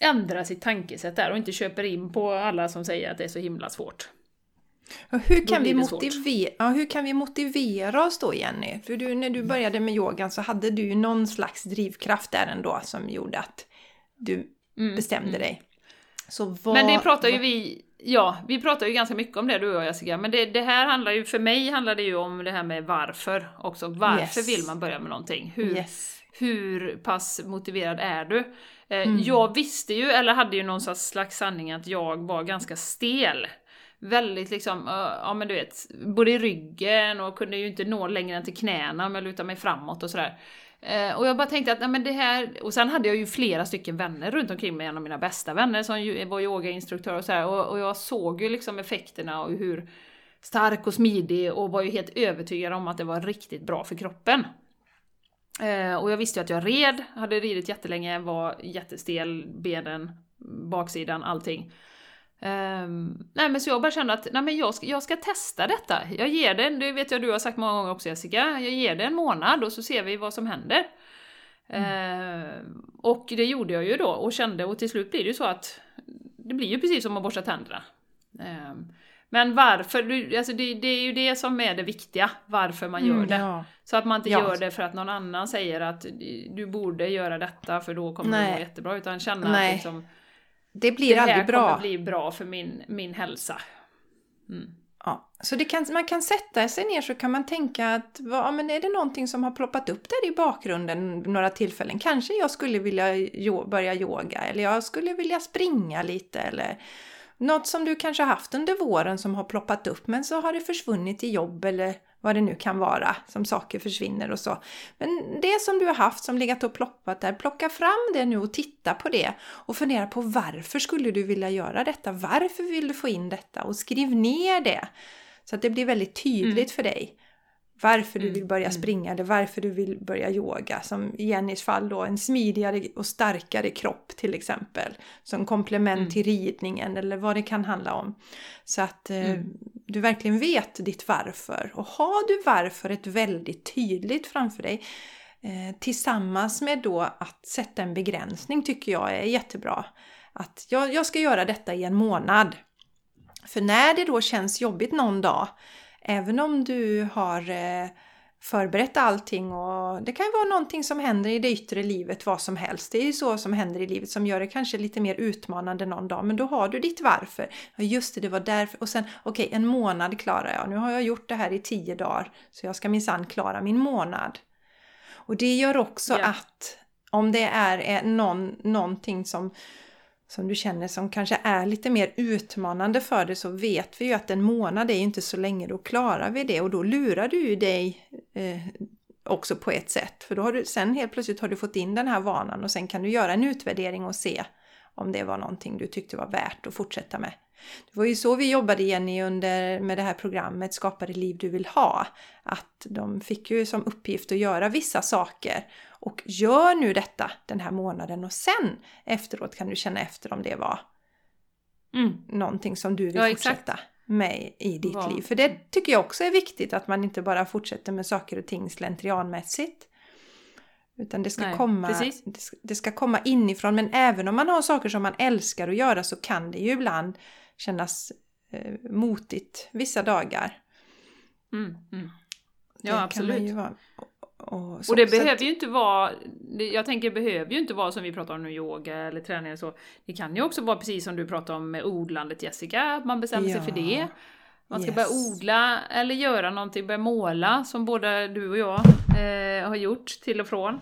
ändrar sitt tankesätt där och inte köper in på alla som säger att det är så himla svårt. Och hur, kan vi motivera, ja, hur kan vi motivera oss då Jenny? För du, när du började med yogan så hade du ju någon slags drivkraft där ändå som gjorde att du Mm, bestämde mm. dig. Vad, Men det pratar ju vi Ja, vi pratar ju ganska mycket om det du och jag Jessica, men det, det, här handlar ju, för mig handlar det ju om det här med varför också. Varför yes. vill man börja med någonting? Hur, yes. hur pass motiverad är du? Eh, mm. Jag visste ju, eller hade ju någon slags sanning att jag var ganska stel. Väldigt liksom, eh, ja men du vet, både i ryggen och kunde ju inte nå längre än till knäna om jag lutade mig framåt och sådär. Eh, och jag bara tänkte att, nej men det här, och sen hade jag ju flera stycken vänner runt omkring mig, en av mina bästa vänner som ju var yogainstruktör och sådär, och, och jag såg ju liksom effekterna och hur stark och smidig och var ju helt övertygad om att det var riktigt bra för kroppen. Eh, och jag visste ju att jag red, hade ridit jättelänge, var jättestel, benen, baksidan, allting. Um, nej men så jag bara kände att nej men jag, ska, jag ska testa detta. Jag ger det, det vet jag du har sagt många gånger också Jessica, jag ger det en månad och så ser vi vad som händer. Mm. Uh, och det gjorde jag ju då och kände och till slut blir det ju så att det blir ju precis som att borsta tänderna. Uh, men varför? Alltså det, det, är ju det som är det viktiga, varför man gör mm, det. Ja. Så att man inte ja. gör det för att någon annan säger att du borde göra detta för då kommer Nej. det gå jättebra, utan känna Nej. att liksom, det blir det aldrig bra. Det kommer bli bra för min, min hälsa. Mm. Ja, så det kan, man kan sätta sig ner så kan man tänka att ja, men är det någonting som har ploppat upp där i bakgrunden några tillfällen? Kanske jag skulle vilja jo, börja yoga eller jag skulle vilja springa lite eller något som du kanske haft under våren som har ploppat upp men så har det försvunnit i jobb eller vad det nu kan vara som saker försvinner och så. Men det som du har haft som legat och ploppat där, plocka fram det nu och titta på det och fundera på varför skulle du vilja göra detta? Varför vill du få in detta? Och skriv ner det så att det blir väldigt tydligt mm. för dig. Varför du mm, vill börja mm. springa eller varför du vill börja yoga. Som i Jennys fall då en smidigare och starkare kropp till exempel. Som komplement mm. till ridningen eller vad det kan handla om. Så att eh, mm. du verkligen vet ditt varför. Och har du varför väldigt tydligt framför dig eh, tillsammans med då att sätta en begränsning tycker jag är jättebra. Att jag, jag ska göra detta i en månad. För när det då känns jobbigt någon dag även om du har eh, förberett allting och det kan ju vara någonting som händer i det yttre livet, vad som helst. Det är ju så som händer i livet som gör det kanske lite mer utmanande någon dag, men då har du ditt varför. Ja, just det, det var därför. Och sen, okej, okay, en månad klarar jag. Nu har jag gjort det här i tio dagar, så jag ska minsann klara min månad. Och det gör också yeah. att om det är någon, någonting som som du känner som kanske är lite mer utmanande för dig så vet vi ju att en månad är inte så länge, då klarar vi det och då lurar du ju dig eh, också på ett sätt. För då har du, sen helt plötsligt har du fått in den här vanan och sen kan du göra en utvärdering och se om det var någonting du tyckte var värt att fortsätta med. Det var ju så vi jobbade Jenny under, med det här programmet Skapa det liv du vill ha. Att de fick ju som uppgift att göra vissa saker och gör nu detta den här månaden och sen efteråt kan du känna efter om det var mm. någonting som du vill ja, fortsätta med i ditt ja. liv. För det tycker jag också är viktigt att man inte bara fortsätter med saker och ting slentrianmässigt. Utan det ska, Nej, komma, det ska, det ska komma inifrån. Men även om man har saker som man älskar att göra så kan det ju ibland kännas eh, motigt vissa dagar. Mm, mm. Ja, absolut. Och, och, det behöver ju inte vara, jag tänker det behöver ju inte vara som vi pratar om nu, yoga eller träning eller så. Det kan ju också vara precis som du pratar om med odlandet Jessica, att man bestämmer ja. sig för det. Man ska yes. börja odla eller göra någonting, börja måla som både du och jag eh, har gjort till och från.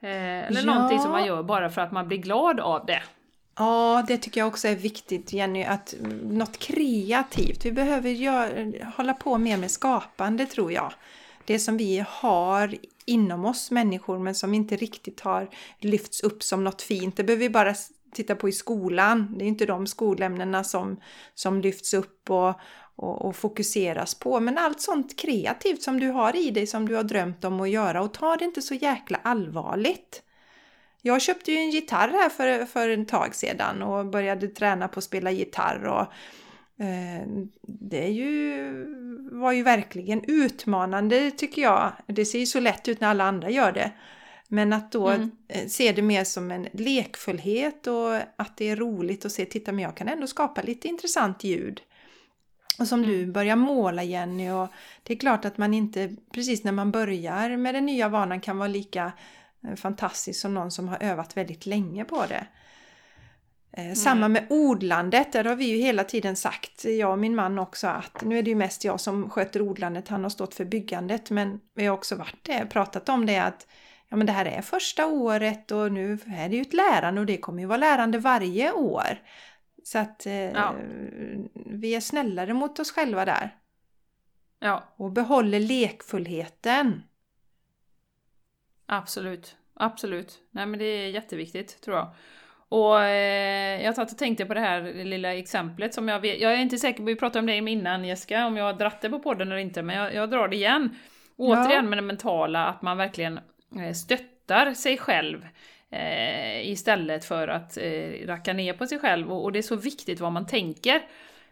Eh, eller ja. någonting som man gör bara för att man blir glad av det. Ja, det tycker jag också är viktigt Jenny, att något kreativt. Vi behöver gör, hålla på mer med skapande tror jag. Det som vi har inom oss människor men som inte riktigt har lyfts upp som något fint. Det behöver vi bara titta på i skolan. Det är inte de skolämnena som, som lyfts upp och, och, och, fokuseras på. Men allt sånt kreativt som du har i dig som du har drömt om att göra och ta det inte så jäkla allvarligt. Jag köpte ju en gitarr här för, för en tag sedan och började träna på att spela gitarr och det är ju, var ju verkligen utmanande tycker jag. Det ser ju så lätt ut när alla andra gör det. Men att då mm. Eh, se det mer som en lekfullhet och att det är roligt att se, titta men jag kan ändå skapa lite intressant ljud. Och som du mm. börjar måla Jenny och det är klart att man inte precis när man börjar med den nya vanan kan vara lika Eh, fantastiskt som någon som har övat väldigt länge på det. Eh, samma med odlandet, där har vi ju hela tiden sagt, jag och min man också, att nu är det ju mest jag som sköter odlandet, han har stått för byggandet, men vi har också varit det, pratat om det att ja men det här är första året och nu är det ju ett lärande och det kommer ju vara lärande varje år. Så att eh, ja. vi är snällare mot oss själva där. Ja. Och behåller lekfullheten. Absolut, absolut. Nej men det är jätteviktigt tror jag. Och eh, jag satt och tänkte på det här lilla exemplet som jag vet, jag är inte säker på, vi pratade om det innan Jessica, om jag har dratt det på podden eller inte, men jag, jag drar det igen. Återigen ja. med det mentala, att man verkligen eh, stöttar sig själv eh, istället för att eh, racka ner på sig själv. Och, och, det är så viktigt vad man tänker.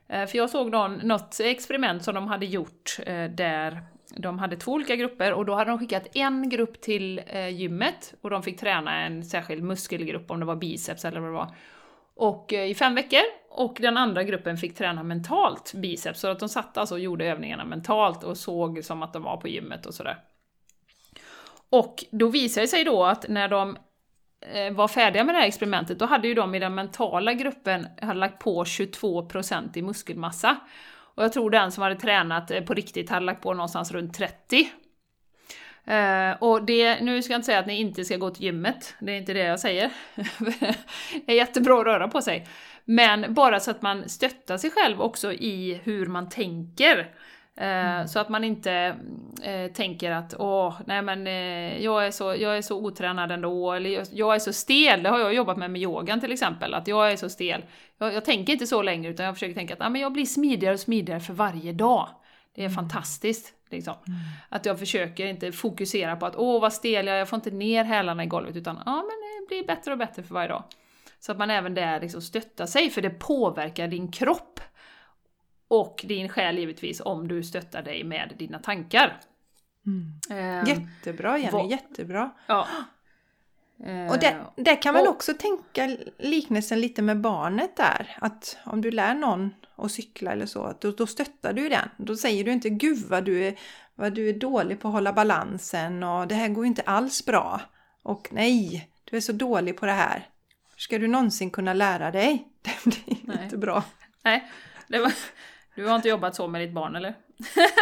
Eh, för jag såg någon, något experiment som de hade gjort eh, där de hade två olika grupper och då hade de skickat en grupp till eh, gymmet och de fick träna en särskild muskelgrupp, om det var biceps eller vad det var. Och eh, i fem veckor. Och den andra gruppen fick träna mentalt biceps, så att de satt alltså och gjorde övningarna mentalt och såg som att de var på gymmet och sådär. Och då visade det sig då att när de eh, var färdiga med det här experimentet, då hade ju de i den mentala gruppen hade lagt på 22% i muskelmassa. Och jag tror den som hade tränat eh, på riktigt hade lagt på någonstans runt 30. Uh, eh, och det, nu ska jag inte säga att ni inte ska gå till gymmet, det är inte det jag säger. det är jättebra att röra på sig. Men bara så att man stöttar sig själv också i hur man tänker. Mm. Så att man inte eh, tänker att åh, nej men eh, jag, är så, jag är så otränad ändå, eller jag, jag, är så stel, det har jag jobbat med med yogan till exempel, att jag är så stel. Jag, jag tänker inte så längre utan jag försöker tänka att ah, men jag blir smidigare och smidigare för varje dag. Det är mm. fantastiskt. Liksom. Mm. Att jag försöker inte fokusera på att åh vad stel jag är, jag får inte ner hälarna i golvet, utan ja men det blir bättre och bättre för varje dag. Så att man även där liksom stöttar sig, för det påverkar din kropp och din själ givetvis om du stöttar dig med dina tankar. Mm. Eh, jättebra Jenny, vad, jättebra! Ja. Eh, och där, där kan man och, också tänka liknelsen lite med barnet där. Att om du lär någon att cykla eller så, då, då stöttar du den. Då säger du inte Gud vad du, är, vad du är dålig på att hålla balansen och det här går inte alls bra. Och nej, du är så dålig på det här. Hur ska du någonsin kunna lära dig? Det blir nej. inte bra. Nej, det var, du har inte jobbat så med ditt barn eller?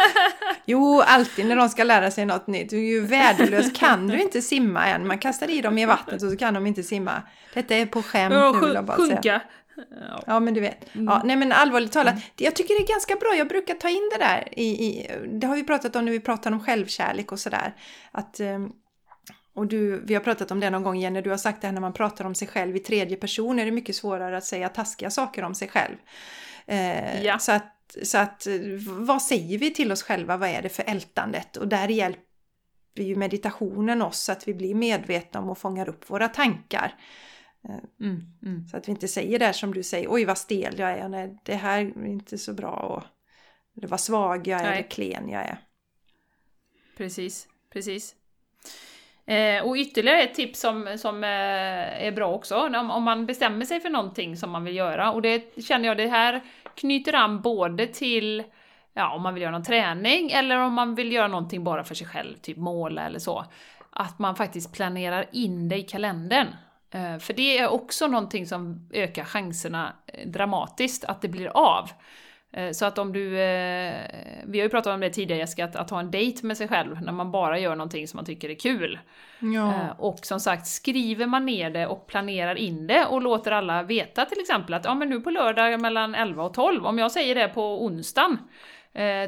jo, alltid när de ska lära sig något nytt. Du är ju värdelös. Kan du inte simma än? Man kastar i dem i vattnet och så kan de inte simma. Detta är på skämt nu vill jag bara sjunka. säga. Ja. ja, men du vet. Mm. Ja, nej men allvarligt talat, mm. jag tycker det är ganska bra. Jag brukar ta in det där i, i det har vi pratat om när vi pratar om självkärlek och sådär. Att ehm, och du, vi har pratat om det någon gång Jenny, du har sagt det här när man pratar om sig själv i tredje person är det mycket svårare att säga taskiga saker om sig själv. Eh, ja. Så att så att vad säger vi till oss själva? Vad är det för ältandet? Och där hjälper ju meditationen oss att vi blir medvetna om och fångar upp våra tankar. Eh, mm, mm. Så att vi inte säger där som du säger, oj vad stel jag är, nej det här är inte så bra och det var svag jag är, nej. eller klen jag är. Precis, precis. Eh, och ytterligare ett tips som, som eh, är bra också, om, om, man bestämmer sig för någonting som man vill göra, och det känner jag, det här knyter an både till ja, om man vill göra någon träning eller om man vill göra någonting bara för sig själv, typ måla eller så. Att man faktiskt planerar in det i kalendern. Eh, för det är också någonting som ökar chanserna eh, dramatiskt att det blir av. Eh, så att om du, vi har ju pratat om det tidigare Jessica, att, att, ha en dejt med sig själv när man bara gör någonting som man tycker är kul. Ja. Och som sagt, skriver man ner det och planerar in det och låter alla veta till exempel att ja men nu på lördag mellan 11 och 12, om jag säger det på onsdagen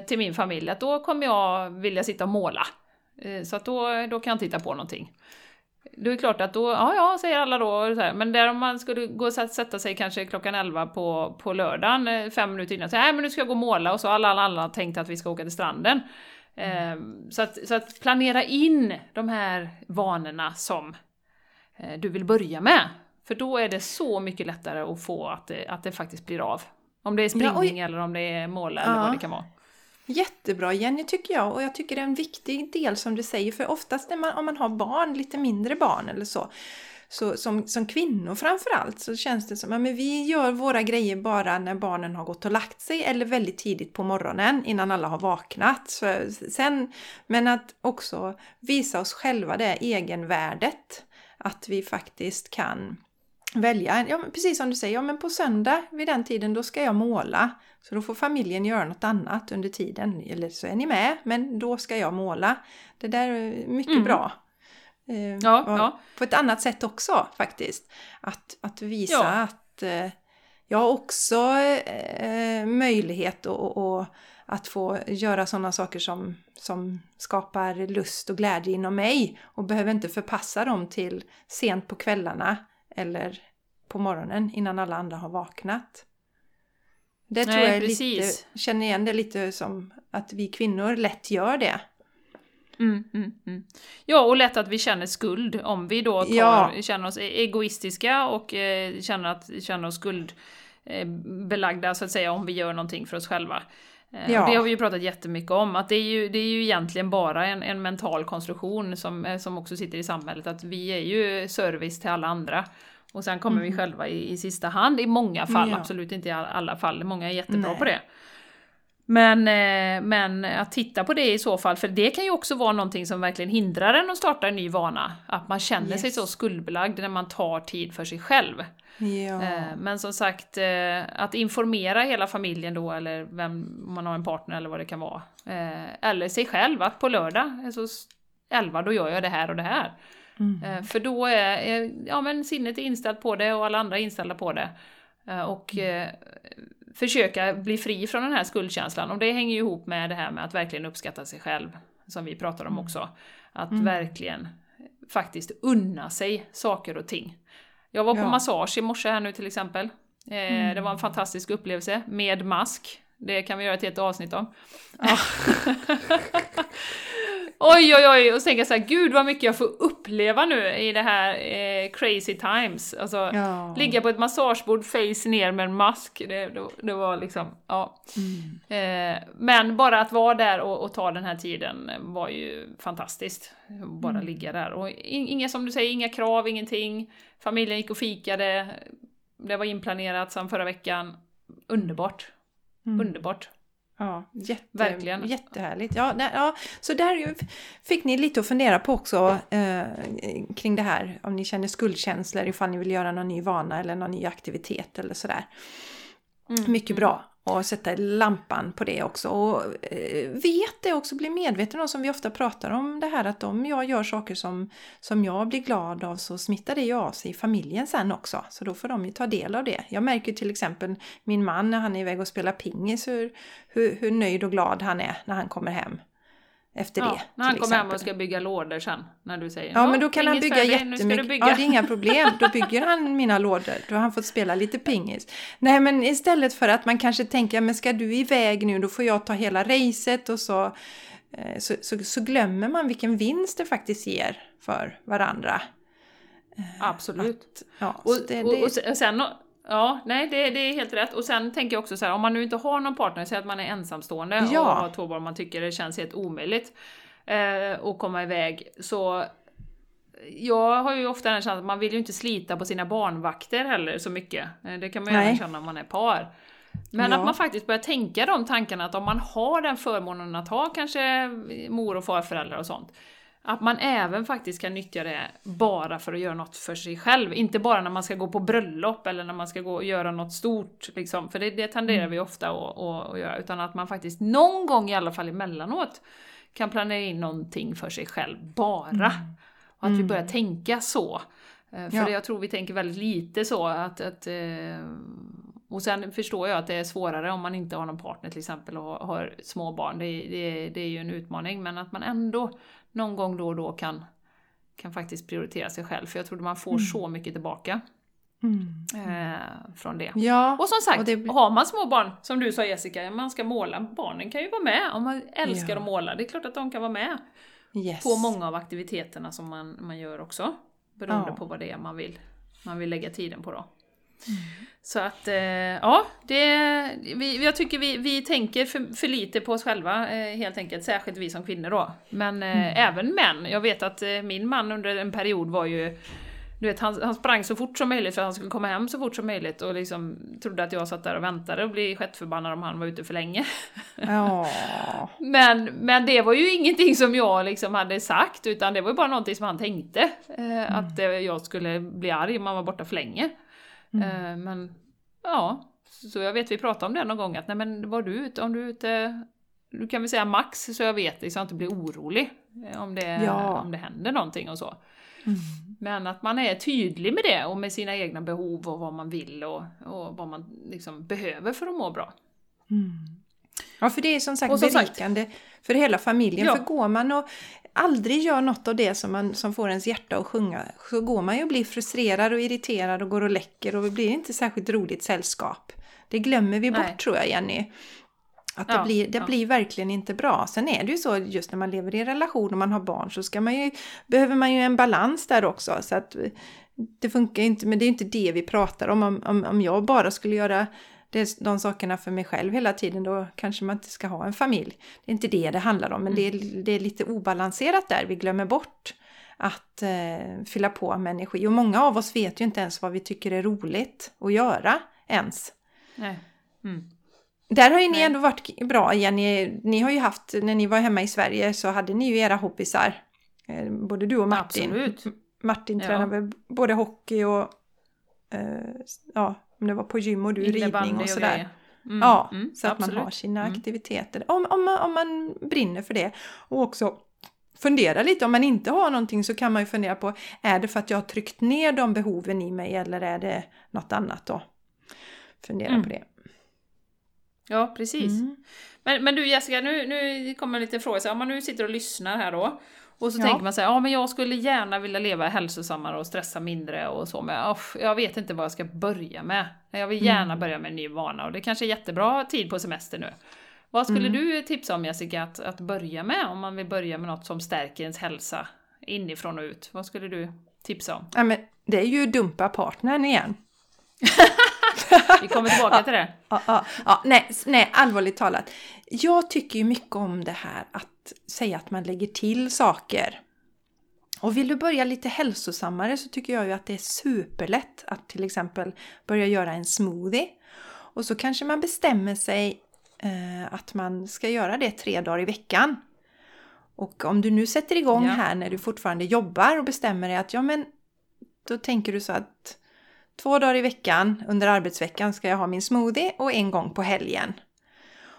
till min familj, att då kommer jag vilja sitta och måla. Så att då, då kan jag titta på någonting. Då är det klart att då, ja ja, säger alla då, här. men där om man skulle gå och sätta sig kanske klockan 11 på, på lördagen, eh, fem minuter innan, så nej men nu ska jag gå och måla och så alla, alla, alla tänkt att vi ska åka till stranden. Mm. Så, att, så att planera in de här vanorna som eh, du vill börja med. För då är det så mycket lättare att få att det, att det faktiskt blir av. Om det är springning ja, eller om det är måla ja. eller vad det kan vara. Jättebra Jenny tycker jag och jag tycker det är en viktig del som du säger för oftast när man, om man har barn, lite mindre barn eller så, så som, som kvinnor framförallt så känns det som att ja, vi gör våra grejer bara när barnen har gått och lagt sig eller väldigt tidigt på morgonen innan alla har vaknat. Så, sen, men att också visa oss själva det egenvärdet. Att vi faktiskt kan välja, ja, precis som du säger, ja, men på söndag vid den tiden då ska jag måla. Så då får familjen göra något annat under tiden. Eller så är ni med, men då ska jag måla. Det där är mycket Mm. bra. Eh, Ja, ja. På ett annat sätt också faktiskt. Att, att visa Ja. att eh, jag har också eh, möjlighet och, och att få göra sådana saker som, som skapar lust och glädje inom mig och behöver inte förpassa dem till sent på kvällarna eller på morgonen innan alla andra har vaknat. Det tror Nej, jag lite, känner igen det lite som att vi kvinnor lätt gör det. Mm, mm, mm. Ja, och lätt att vi känner skuld om vi då tar, Ja. känner oss e- egoistiska och eh, känner, att, känner oss skuldbelagda så att säga om vi gör någonting för oss själva. Eh, Ja. Det har vi ju pratat jättemycket om, att det är ju, det är ju egentligen bara en, en mental konstruktion som, eh, som också sitter i samhället, att vi är ju service till alla andra. Och sen kommer vi själva i, i sista hand, i många fall, Mm. Ja. absolut inte i all- alla fall, många är jättebra Nej. på det. Men, eh, men att titta på det i så fall, för det kan ju också vara någonting som verkligen hindrar en att starta en ny vana. Att man känner sig Yes. så skuldbelagd när man tar tid för sig själv. Ja. Eh, Men som sagt, eh, att informera hela familjen då, eller vem, om man har en partner eller vad det kan vara. Eller sig själv, att på lördag, alltså s- 11, då gör jag det här och det här. Mm. Eh, För då är, ja, men sinnet är inställt på det och alla andra är inställda på det. Eh, Och eh, försöka bli fri från den här skuldkänslan. Och det hänger ju ihop med det här med att verkligen uppskatta sig själv, som vi pratar om också. Att verkligen faktiskt unna sig saker och ting. Jag var på Ja. massage i morse här nu till exempel. Det var en fantastisk upplevelse, med mask. Det kan vi göra ett helt avsnitt om. oj, oj, oj! Och så tänker jag så här, gud vad mycket jag får uppleva nu i det här eh, crazy times. Alltså, Ja. ligga på ett massagebord face ner med en mask, det, det, det var liksom, ja. Mm. Eh, men bara att vara där och, och ta den här tiden var ju fantastiskt. Bara Mm. ligga där. Och in, inga, som du säger, inga krav, ingenting. Familjen gick och fikade. Det var inplanerat sedan förra veckan. Underbart. Mm. Underbart. Ja, jätte, Verkligen. jättehärligt. Ja, där, ja, så där fick ni lite att fundera på också eh, kring det här. Om ni känner skuldkänslor, ifall ni vill göra någon ny vana eller någon ny aktivitet eller sådär. Mm. Mycket bra. Och sätta lampan på det också. Och eh, vet det också, bli medveten om som vi ofta pratar om det här att om jag gör saker som, som jag blir glad av så smittar det ju av sig i familjen sen också. Så då får de ju ta del av det. Jag märker till exempel min man när han är iväg och spelar pingis hur, hur, hur nöjd och glad han är när han kommer hem. Efter Ja, det. när han kommer hem och ska bygga lådor sen, när du säger Ja, "Ja, men då kan han bygga färdig, jättemycket. bygga." Ja, det är inga problem. Då bygger han mina lådor. Då har han fått spela lite pingis. Nej, men istället för att man kanske tänker, men ska du iväg nu, då får jag ta hela racet och så, eh, så, så, så glömmer man vilken vinst det faktiskt ger för varandra. Absolut. Ja, Och, det, och, det, och sen- sen, ja, nej det, det är helt rätt. Och sen tänker jag också så här, om man nu inte har någon partner, säg att man är ensamstående Ja. och har två barn, man tycker det känns helt omöjligt eh, att komma iväg, så jag har ju ofta den känslan att man vill ju inte slita på sina barnvakter heller så mycket. Eh, Det kan man ju även känna om man är par. Men Ja. att man faktiskt börjar tänka de tankarna att om man har den förmånen att ha kanske mor och farföräldrar och sånt, att man även faktiskt kan nyttja det bara för att göra något för sig själv. Inte bara när man ska gå på bröllop eller när man ska gå och göra något stort, liksom. för det, det tenderar vi ofta att, att, att göra. Utan att man faktiskt någon gång i alla fall emellanåt kan planera in någonting för sig själv, bara. Och att vi börjar tänka så. Eh, För Ja. jag tror vi tänker väldigt lite så att, att eh, och sen förstår jag att det är svårare om man inte har någon partner till exempel och har, små barn. Det, det, det är ju en utmaning, men att man ändå någon gång då och då kan, kan faktiskt prioritera sig själv. För jag tror att man får så mycket tillbaka mm. eh, från det. Ja, Och som sagt, och det har man små barn, som du sa Jessica, man ska måla, barnen kan ju vara med. Om man älskar Ja. att måla, det är klart att de kan vara med yes. på många av aktiviteterna som man, man gör också. Beroende Ja. på vad det är man vill, man vill lägga tiden på då. Mm. Så att, eh, ja, det, vi, jag tycker vi, vi tänker för, för lite på oss själva eh, helt enkelt, särskilt vi som kvinnor då. Men eh, Mm. även män. Jag vet att min man under en period var ju du vet, han, han sprang så fort som möjligt för att han skulle komma hem så fort som möjligt och liksom trodde att jag satt där och väntade och blev skitförbannad om han var ute för länge. Men, men det var ju ingenting som jag liksom hade sagt, utan det var ju bara någonting som han tänkte. Eh, Att eh, jag skulle bli arg om han var borta för länge. Eh, men ja, så jag vet vi pratade om det någon gång att nej men var du ute, om du är ute, du kan väl säga max så jag vet liksom, att inte blir orolig eh, om det, Ja. om det händer någonting och så. Mm. Men att man är tydlig med det och med sina egna behov och vad man vill och, och vad man liksom behöver för att må bra. Ja, för det är som sagt Och som sagt- berikande för hela familjen. Ja. För går man och aldrig gör något av det som, man, som får ens hjärta att sjunga så går man ju och blir frustrerad och irriterad och går och läcker och det blir inte särskilt roligt sällskap. Det glömmer vi bort Nej. tror jag Jenny. Att det, Ja, blir, det ja. blir verkligen inte bra. Sen är det ju så just när man lever i en relation och man har barn så ska man ju, behöver man ju en balans där också. Så att det funkar ju inte, men det är inte det vi pratar om. Om, om, om jag bara skulle göra det, de sakerna för mig själv hela tiden då kanske man inte ska ha en familj. Det är inte det det handlar om, men det, är, det är lite obalanserat där. Vi glömmer bort att eh, fylla på med energi. Och många av oss vet ju inte ens vad vi tycker är roligt att göra ens. Nej. Mm. Där har ju ni Nej. ändå varit bra Jenny. Ni har ju haft, när ni var hemma i Sverige så hade ni ju era hobbysar. Eh, Både du och Martin. Absolut. Martin Ja. tränar väl både hockey och eh, ja, om det var på gym och du ridning och sådär. Mm, Ja, mm, så att absolut. man har sina Mm. aktiviteter. Om, om, man, om man brinner för det. Och också fundera lite, om man inte har någonting så kan man ju fundera på, är det för att jag har tryckt ner de behoven i mig eller är det något annat då? Fundera Mm. på det. Ja, precis. Mm. Men, men du Jessica, nu, nu kommer en liten fråga. Så, om man nu sitter och lyssnar här då. Och så Ja. tänker man så här, ja men jag skulle gärna vilja leva hälsosammare och stressa mindre och så, men uff, jag vet inte vad jag ska börja med. Jag vill gärna Mm. börja med en ny vana och det kanske är jättebra tid på semester nu. Vad skulle Mm. du tipsa om Jessica att, att börja med om man vill börja med något som stärker ens hälsa inifrån och ut? Vad skulle du tipsa om? Ja, men det är ju dumpa partnern igen. Vi kommer tillbaka till det. Ja, ja, ja, nej, nej, allvarligt talat. Jag tycker ju mycket om det här att säga att man lägger till saker. Och vill du börja lite hälsosammare så tycker jag ju att det är superlätt att till exempel börja göra en smoothie. Och så kanske man bestämmer sig eh, att man ska göra det tre dagar i veckan. Och om du nu sätter igång Ja. här när du fortfarande jobbar och bestämmer dig att ja men då tänker du så att två dagar i veckan under arbetsveckan ska jag ha min smoothie och en gång på helgen.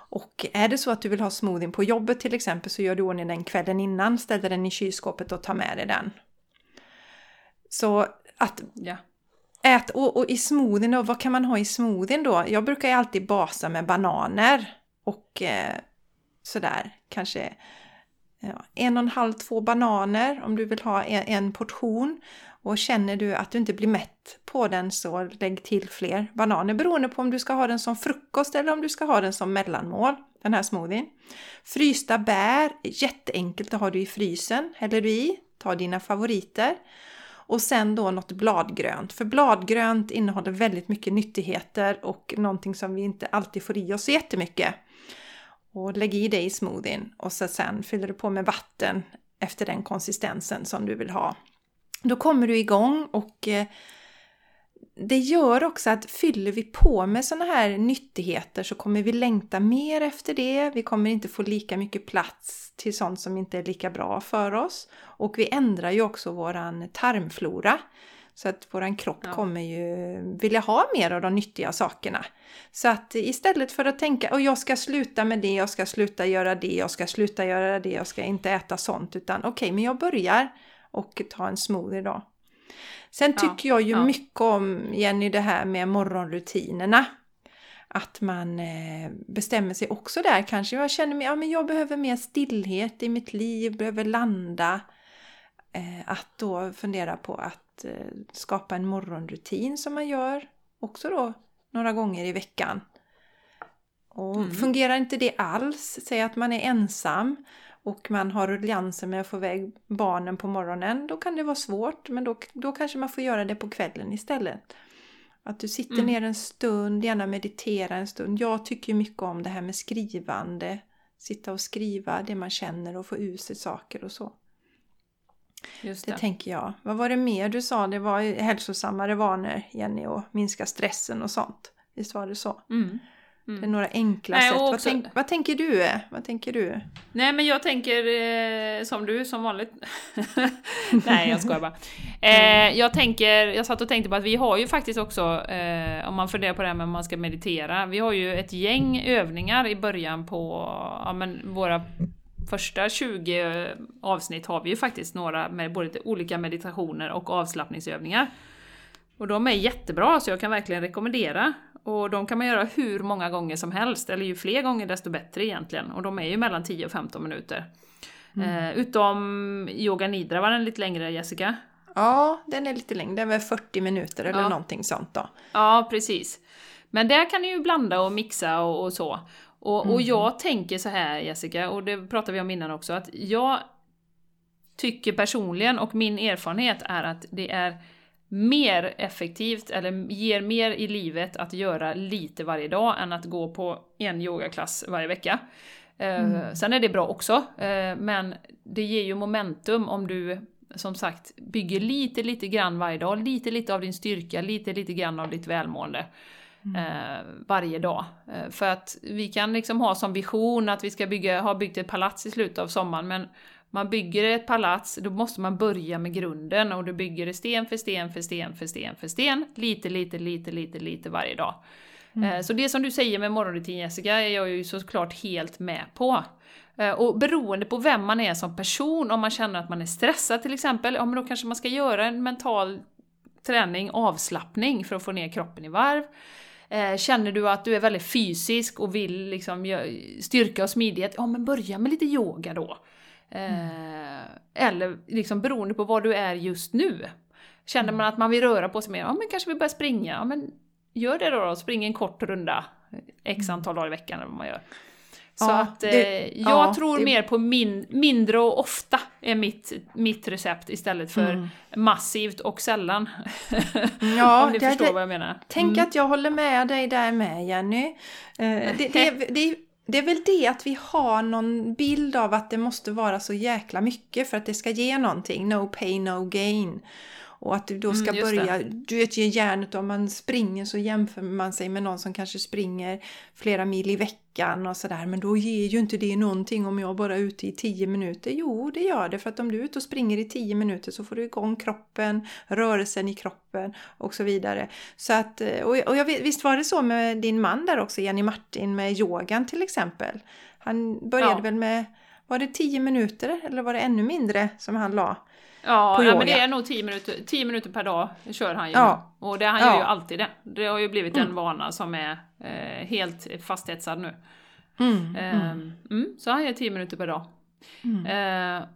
Och är det så att du vill ha smoothien på jobbet till exempel så gör du ordning den kvällen innan, ställer den i kylskåpet och tar med dig den. Så att Ja. ät, och, och i smoothien då, vad kan man ha i smoothien då? Jag brukar ju alltid basa med bananer och eh, sådär kanske ja, en och en halv, två bananer om du vill ha en, en portion. Och känner du att du inte blir mätt på den så lägg till fler bananer beroende på om du ska ha den som frukost eller om du ska ha den som mellanmål, den här smoothien. Frysta bär, jätteenkelt, det har du i frysen, häller du i, ta dina favoriter. Och sen då något bladgrönt, för bladgrönt innehåller väldigt mycket nyttigheter och någonting som vi inte alltid får i oss så jättemycket. Och lägg i det i smoothien och så sen fyller du på med vatten efter den konsistensen som du vill ha. Då kommer du igång och eh, det gör också att fyller vi på med sådana här nyttigheter så kommer vi längta mer efter det. Vi kommer inte få lika mycket plats till sånt som inte är lika bra för oss. Och vi ändrar ju också våran tarmflora. Så att våran kropp Ja. kommer ju vilja ha mer av de nyttiga sakerna. Så att istället för att tänka och jag ska sluta med det, jag ska sluta göra det, jag ska sluta göra det, jag ska inte äta sånt. Utan okej, men jag börjar och tar en smoothie då. Sen Ja, tycker jag ju ja. mycket om, Jenny, det här med morgonrutinerna. Att man eh, bestämmer sig också där kanske. Jag känner mig, ja men jag behöver mer stillhet i mitt liv, behöver landa. Eh, att då fundera på att eh, skapa en morgonrutin som man gör också då några gånger i veckan. Och Mm. fungerar inte det alls, säg att man är ensam och man har rulliansen med att få iväg barnen på morgonen, då kan det vara svårt, men då, då kanske man får göra det på kvällen istället. Att du sitter Mm. ner en stund, gärna meditera en stund. Jag tycker mycket om det här med skrivande. Sitta och skriva det man känner och få ur sig saker och så. Just Det det. tänker jag. Vad var det mer du sa? Det var hälsosammare vanor, Jenny, och minska stressen och sånt. Visst var det så? Mm. Det är några enkla Nej, sätt. och Vad, också- tänk, vad tänker du? Vad tänker du? Nej men jag tänker eh, som du, som vanligt. Nej jag skojar bara. Eh, jag tänker, jag satt och tänkte på att vi har ju faktiskt också, eh, om man funderar på det här med om man ska meditera, vi har ju ett gäng övningar i början på ja, men våra första 20 avsnitt har vi ju faktiskt några med både olika meditationer och avslappningsövningar. Och de är jättebra så jag kan verkligen rekommendera. Och de kan man göra hur många gånger som helst, eller ju fler gånger desto bättre egentligen. Och de är ju mellan 10 och 15 minuter. Eh, utom yoga nidra var den lite längre Jessica. Ja, den är lite längre. Den är väl 40 minuter eller Ja. någonting sånt då. Ja, precis. Men där kan ni ju blanda och mixa och, och så. Och, och jag tänker så här Jessica, och det pratade vi om innan också, att jag tycker personligen, och min erfarenhet är att det är mer effektivt, eller ger mer i livet att göra lite varje dag än att gå på en yogaklass varje vecka. Eh, Sen är det bra också, eh, men det ger ju momentum om du som sagt bygger lite, lite grann varje dag, lite, lite av din styrka, lite, lite grann av ditt välmående. Eh, varje dag. För att vi kan liksom ha som vision att vi ska bygga, ha byggt ett palats i slutet av sommaren, men man bygger ett palats, då måste man börja med grunden och du bygger det sten för sten för sten för sten för sten, lite, lite, lite, lite, lite varje dag. Eh, Så det som du säger med morgonrutin Jessica är jag ju såklart helt med på. Eh, Och beroende på vem man är som person, om man känner att man är stressad till exempel, ja men då kanske man ska göra en mental träning, avslappning för att få ner kroppen i varv. Eh, Känner du att du är väldigt fysisk och vill liksom styrka och smidighet, ja men börja med lite yoga då. Eh, Eller liksom beroende på vad du är just nu. Känner man att man vill röra på sig mer, ja men kanske vill börja springa, ja men gör det då, då. spring en kort runda x antal dagar i veckan eller vad man gör. Så Ja, att eh, det- jag ja, tror det- mer på min, mindre och ofta är mitt, mitt recept istället för Mm. massivt och sällan. Ja, Om ni det- förstår vad jag menar. Tänk Mm. att jag håller med dig där med Jenny. Eh, det, det, är väl det att vi har någon bild av att det måste vara så jäkla mycket för att det ska ge någonting. No pain, no gain. Och att du då ska Mm, börja, du vet ge järnet om man springer så jämför man sig med någon som kanske springer flera mil i veckan och sådär. Men då ger ju inte det någonting om jag bara är ute i 10 minuter. Jo, det gör det för att om du är ute och springer i 10 minuter så får du igång kroppen, rörelsen i kroppen och så vidare. Så att, eh, och och jag visst var det så med din man där också, Jenny Martin, med yogan till exempel? Han började Ja. väl med, var det 10 minuter eller var det ännu mindre som han la? Ja, på ja yoga. men det är nog 10 minuter, 10 minuter per dag kör han ju. Ja. Och det, han Ja. gör ju alltid det. Det har ju blivit Mm. en vana som är eh, helt fasthetsad nu. Mm, Ehm, mm, så han gör 10 minuter per dag. Eh,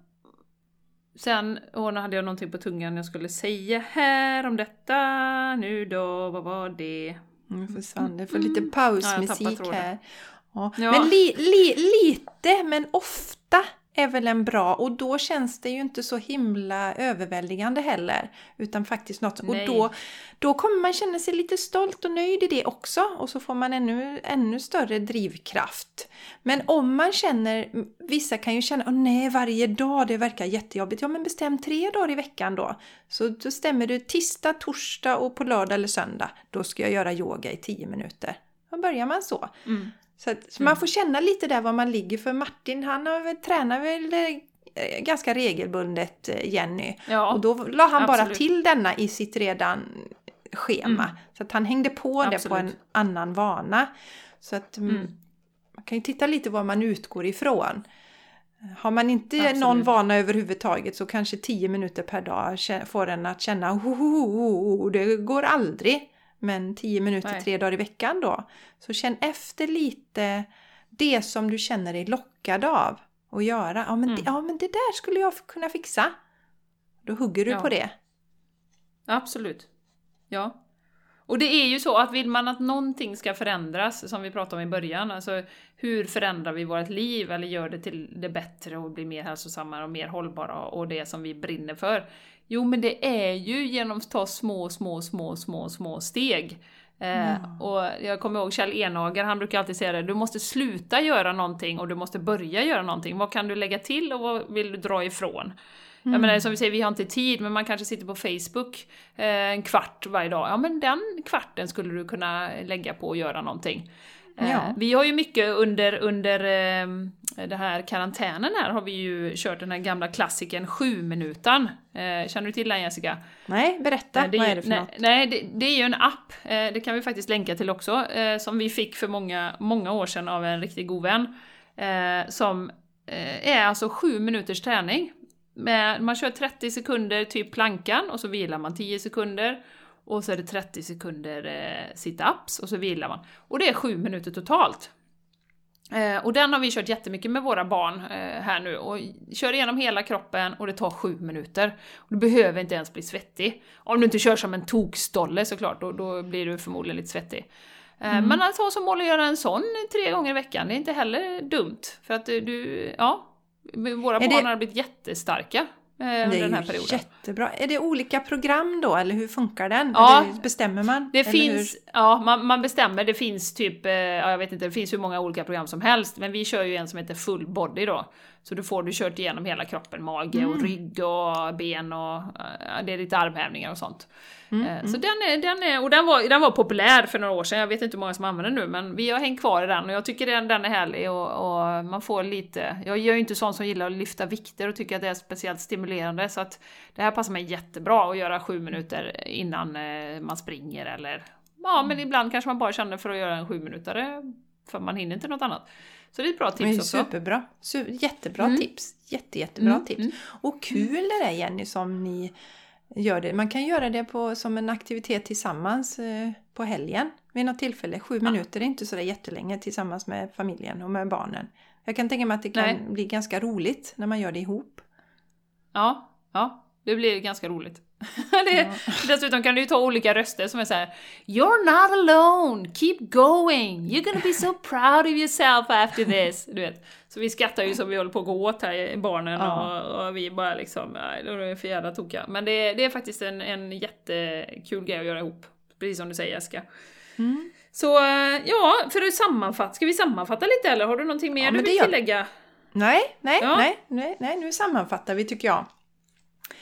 sen, och nu hade jag någonting på tungan jag skulle säga här om detta. Nu då, vad var det? Nu försvann det för lite. Ja, pausmusik tråden. här. Ja. Ja. Men li, li, lite, men ofta är väl en bra och då känns det ju inte så himla överväldigande heller. Utan faktiskt något. Nej. Och då, då kommer man känna sig lite stolt och nöjd i det också. Och så får man ännu, ännu större drivkraft. Men om man känner, vissa kan ju känna, åh nej varje dag det verkar jättejobbigt. Ja men bestäm tre dagar i veckan då. Så då stämmer du tisdag, torsdag och på lördag eller söndag. Då ska jag göra yoga i 10 minuter. Då börjar man så. Mm. Så, att, så man får känna lite där var man ligger. För Martin han har väl, tränar väl eh, ganska regelbundet eh, Jenny. Ja, Och då la han bara absolut. till denna i sitt redan schema. Mm. Så att han hängde på det på en Absolut. annan vana. Så att mm, Mm. man kan ju titta lite var man utgår ifrån. Har man inte Absolut. någon vana överhuvudtaget så kanske 10 minuter per dag får en att känna ho, ho, ho, ho, det går aldrig. Men 10 minuter Nej. tre dagar i veckan då. Så känn efter lite det som du känner dig lockad av att göra. Ja men, Mm. det, ja, men det där skulle jag kunna fixa. Då hugger du Ja. på det. Absolut. Ja. Och det är ju så att vill man att någonting ska förändras, som vi pratade om i början, alltså hur förändrar vi vårt liv eller gör det till det bättre och blir mer hälsosammare och mer hållbara och det som vi brinner för? Jo, men det är ju genom att ta små, små, små, små, små steg. Eh, och jag kommer ihåg Kjell Enhager, han brukar alltid säga det, du måste sluta göra någonting och du måste börja göra någonting. Vad kan du lägga till och vad vill du dra ifrån? Jag menar som vi säger, vi har inte tid, men man kanske sitter på Facebook eh, en kvart varje dag. Ja men den kvarten skulle du kunna lägga på att göra någonting. Eh, Ja. Vi har ju mycket under, under eh, det här karantänen här har vi ju kört den här gamla klassikern 7 minutan. Eh, Känner du till den Jessica? Nej, berätta. Nej, det, Vad är det för nej, något? nej det, det är ju en app, eh, det kan vi faktiskt länka till också, eh, som vi fick för många, många år sedan av en riktigt god vän. Eh, som eh, är alltså sju minuters träning. Man kör 30 sekunder typ plankan och så vilar man 10 sekunder. Och så är det 30 sekunder eh, sit-ups och så vilar man. Och det är sju minuter totalt. Eh, och den har vi kört jättemycket med våra barn eh, här nu och kör igenom hela kroppen och det tar sju minuter. Och du behöver inte ens bli svettig. Om du inte kör som en tokstolle såklart, då, då blir du förmodligen lite svettig. Eh, Men att ha som mål att göra en sån tre gånger i veckan, det är inte heller dumt. För att du, du ja, våra Är barn det- har blivit jättestarka eh, under är den här ju perioden. jättebra. Är det olika program då, eller hur funkar den? Ja. Eller bestämmer man? Det finns, ja man, man bestämmer, det finns typ, eh, ja, jag vet inte, det finns hur många olika program som helst, men vi kör ju en som heter full body då. Så då får du kört igenom hela kroppen, mage och rygg och ben och eh, det är lite armhävningar och sånt. Eh, Så den är, den är, och den var, den var populär för några år sedan, jag vet inte hur många som använder den nu, men vi har hängt kvar i den och jag tycker den, den är härlig och, och man får lite, jag gör ju inte sån som gillar att lyfta vikter och tycker att det är speciellt stimulerande, så att det här passar mig jättebra att göra sju minuter innan eh, man springer eller Ja, men ibland kanske man bara känner för att göra en sju minutare för man hinner inte något annat. Så det är ett bra tips också. superbra. Su- jättebra Mm. tips. Jätte, jättebra Mm, tips. mm. Och kul det där Jenny som ni gör det. Man kan göra det på, som en aktivitet tillsammans eh, på helgen vid något tillfälle. Sju minuter är inte sådär jättelänge tillsammans med familjen och med barnen. Jag kan tänka mig att det kan Nej. bli ganska roligt när man gör det ihop. Ja, ja, det blir ganska roligt. det, Dessutom kan du ju ta olika röster som är så här: You're not alone, keep going, you're gonna be so proud of yourself after this. Du vet. Så vi skrattar ju som vi håller på att gå åt här, barnen, Ja. och, och vi bara liksom, nej, de är för jävla tokiga. Men det, det är faktiskt en, en jättekul grej att göra ihop, precis som du säger Jessica. Mm. Så eh, ja, för att sammanfatta, ska vi sammanfatta lite eller har du någonting mer Ja, du vill tillägga? Nej, nej, Ja. nej, nej, nej, nu sammanfattar vi tycker jag.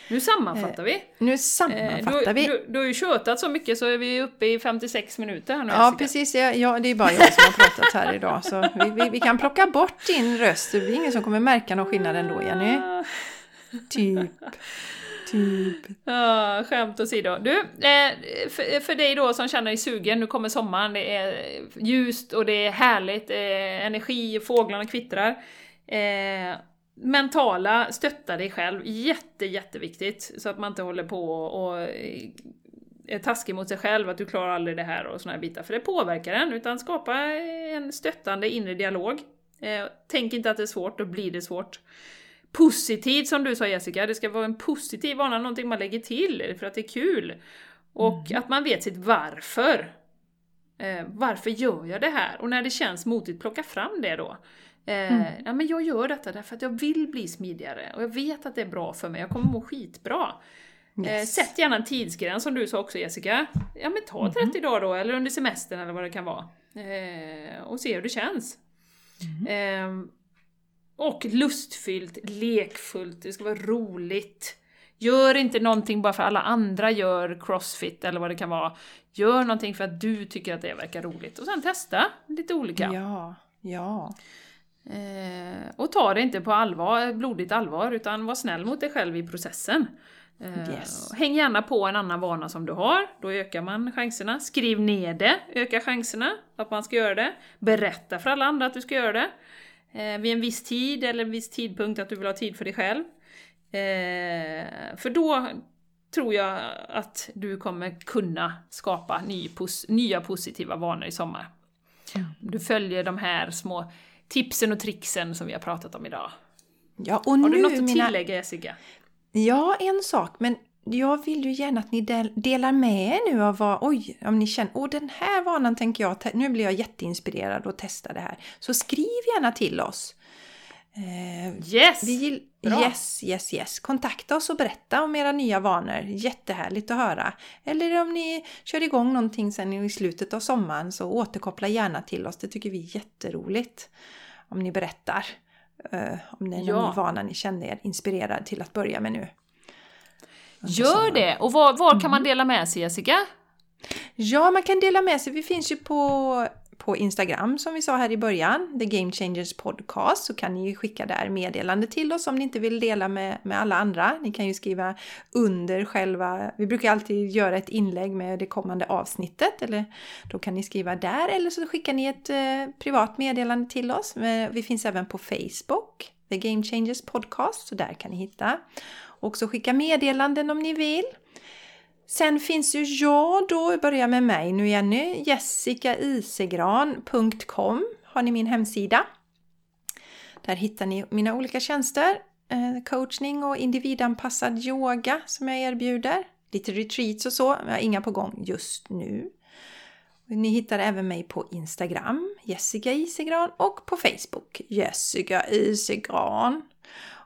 Nu sammanfattar vi. Nu Eh, sammanfattar du, vi. du, du har ju tjötat så mycket så är vi uppe i 56 minuter här nu Ja, Jessica. precis. Ja, ja, det är bara jag som har pratat här idag. Så vi, vi, vi kan plocka bort din röst. Det blir ingen som kommer märka någon skillnad ändå, Jenny. Typ. Typ. Ja, skämt åsido. Du, eh, för, för dig då som känner dig sugen, nu kommer sommaren, det är ljust och det är härligt, eh, energi, fåglarna kvittrar. Mentala, stötta dig själv, jätte, jätteviktigt. Så att man inte håller på och, eh, är taskig mot sig själv, att du klarar aldrig det här och såna här bitar. För det påverkar en, utan skapa en stöttande inre dialog. Eh, tänk inte att det är svårt, då blir det svårt. Positivt som du sa Jessica, det ska vara en positiv vana, någonting man lägger till för att det är kul. Och att man vet sitt varför. Eh, varför gör jag det här? Och när det känns motigt, plocka fram det då. Eh, Ja men jag gör detta därför att jag vill bli smidigare och jag vet att det är bra för mig, jag kommer må skitbra. Eh, Yes. sätt gärna en tidsgräns som du sa också Jessica. Ja men ta 30 dagar då, eller under semestern eller vad det kan vara. Eh, och se hur det känns. Eh, och lustfyllt, lekfullt, det ska vara roligt. Gör inte någonting bara för alla andra gör crossfit eller vad det kan vara. Gör någonting för att du tycker att det verkar roligt. Och sen testa lite olika. Ja, ja. Eh, och ta det inte på allvar, blodigt allvar, utan var snäll mot dig själv i processen. Eh, Yes. Häng gärna på en annan vana som du har, då ökar man chanserna. Skriv ner det, ökar chanserna att man ska göra det. Berätta för alla andra att du ska göra det. Eh, vid en viss tid eller en viss tidpunkt att du vill ha tid för dig själv. Eh, för då tror jag att du kommer kunna skapa ny pos- nya positiva vanor i sommar. Du följer de här små tipsen och tricksen som vi har pratat om idag. Ja, och Har nu du något att mina... tillägga Jessica? Ja, en sak, men jag vill ju gärna att ni del, delar med er nu av vad, oj, om ni känner, åh den här vanan tänker jag, nu blir jag jätteinspirerad och testa det här. Så skriv gärna till oss. Eh, Yes! vi Bra. yes, yes, yes. Kontakta oss och berätta om era nya vanor. Jättehärligt att höra. Eller om ni kör igång någonting sen i slutet av sommaren så återkoppla gärna till oss. Det tycker vi är jätteroligt. Om ni berättar. eh, om det är någon Ja. vana ni kände er inspirerad till att börja med nu. Gör det! Och var, var kan Mm. man dela med sig Jessica? Ja, man kan dela med sig. Vi finns ju på, på Instagram som vi sa här i början, The Game Changers Podcast, så kan ni ju skicka där meddelande till oss om ni inte vill dela med, med alla andra. Ni kan ju skriva under själva, vi brukar alltid göra ett inlägg med det kommande avsnittet, eller då kan ni skriva där eller så skickar ni ett eh, privat meddelande till oss. Eh, vi finns även på Facebook, The Game Changers Podcast, så där kan ni hitta. Också skicka meddelanden om ni vill. Sen finns ju jag då, jag börjar med mig nu Jenny, jessikaisegran.com har ni min hemsida. Där hittar ni mina olika tjänster, eh, coachning och individanpassad yoga som jag erbjuder. Lite retreats och så, jag har inga på gång just nu. Ni hittar även mig på Instagram, Jessica Isegran, och på Facebook, Jessica Isegran.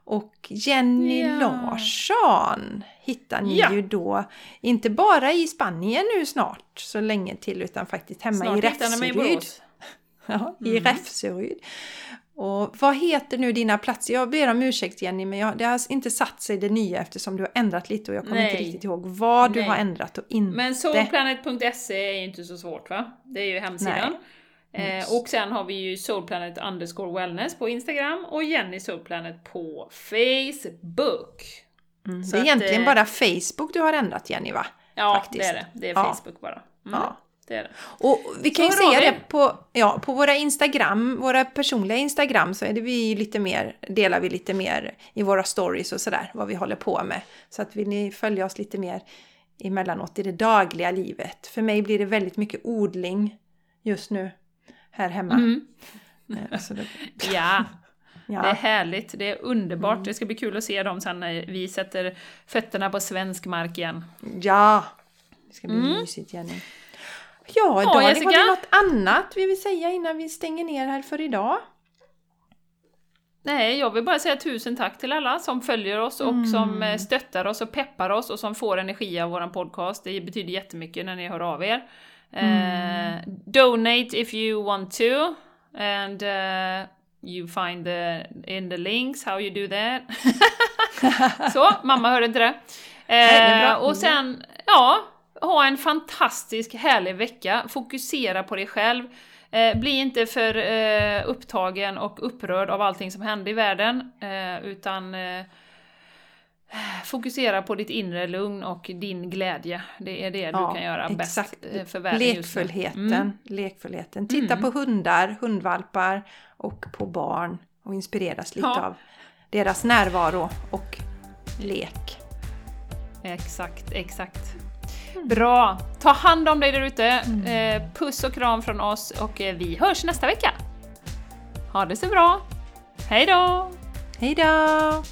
Och Jenny ja. Larsson hittar ni ja. ju då inte bara i Spanien nu snart så länge till utan faktiskt hemma snart i Räfseryd. ja, i mm. Räfseryd. Och vad heter nu dina platser? Jag ber om ursäkt Jenny, men jag, det har inte satt sig det nya eftersom du har ändrat lite och jag kommer Nej. inte riktigt ihåg vad Nej. du har ändrat och inte. Men soulplanet.se är ju inte så svårt va? Det är ju hemsidan. Eh, och sen har vi ju soulplanet underscore wellness på Instagram och Jenny Soulplanet på Facebook. Mm, det är egentligen eh, bara Facebook du har ändrat Jenny va? Ja, Faktiskt. det är det. Det är Facebook ja. bara. Mm. Ja. Det är det. Och vi kan så ju säga det på, ja, på våra Instagram, våra personliga Instagram så är det vi lite mer, delar vi lite mer i våra stories och sådär, vad vi håller på med. Så att vill ni följa oss lite mer emellanåt i det dagliga livet. För mig blir det väldigt mycket odling just nu här hemma. Mm. Eh, det... ja, Ja. Det är härligt, det är underbart. Mm. Det ska bli kul att se dem sen när vi sätter fötterna på svensk mark igen. Ja, det ska bli mm. mysigt Jenny. Ja, ja Daniel, har du något annat vi vill säga innan vi stänger ner här för idag? Nej, jag vill bara säga tusen tack till alla som följer oss och mm. som eh, stöttar oss och peppar oss och som får energi av våran podcast. Det betyder jättemycket när ni hör av er. Mm. Uh, donate if you want to and uh, you find the, in the links how you do that. Så, mamma hörde inte det. Eh, och sen, ja, ha en fantastisk härlig vecka. Fokusera på dig själv. Eh, bli inte för eh, upptagen och upprörd av allting som händer i världen, eh, utan eh, Fokusera på ditt inre lugn och din glädje. Det är det ja, du kan göra exakt. bäst eh, för världen Lekfullheten. Just nu. Mm. Lekfullheten. Titta mm. på hundar, hundvalpar och på barn och inspireras lite ja. av deras närvaro och lek. Exakt, exakt. Mm. Bra! Ta hand om dig där ute. Mm. Eh, puss och kram från oss och eh, vi hörs nästa vecka. Ha det så bra! Hej då! Hej då!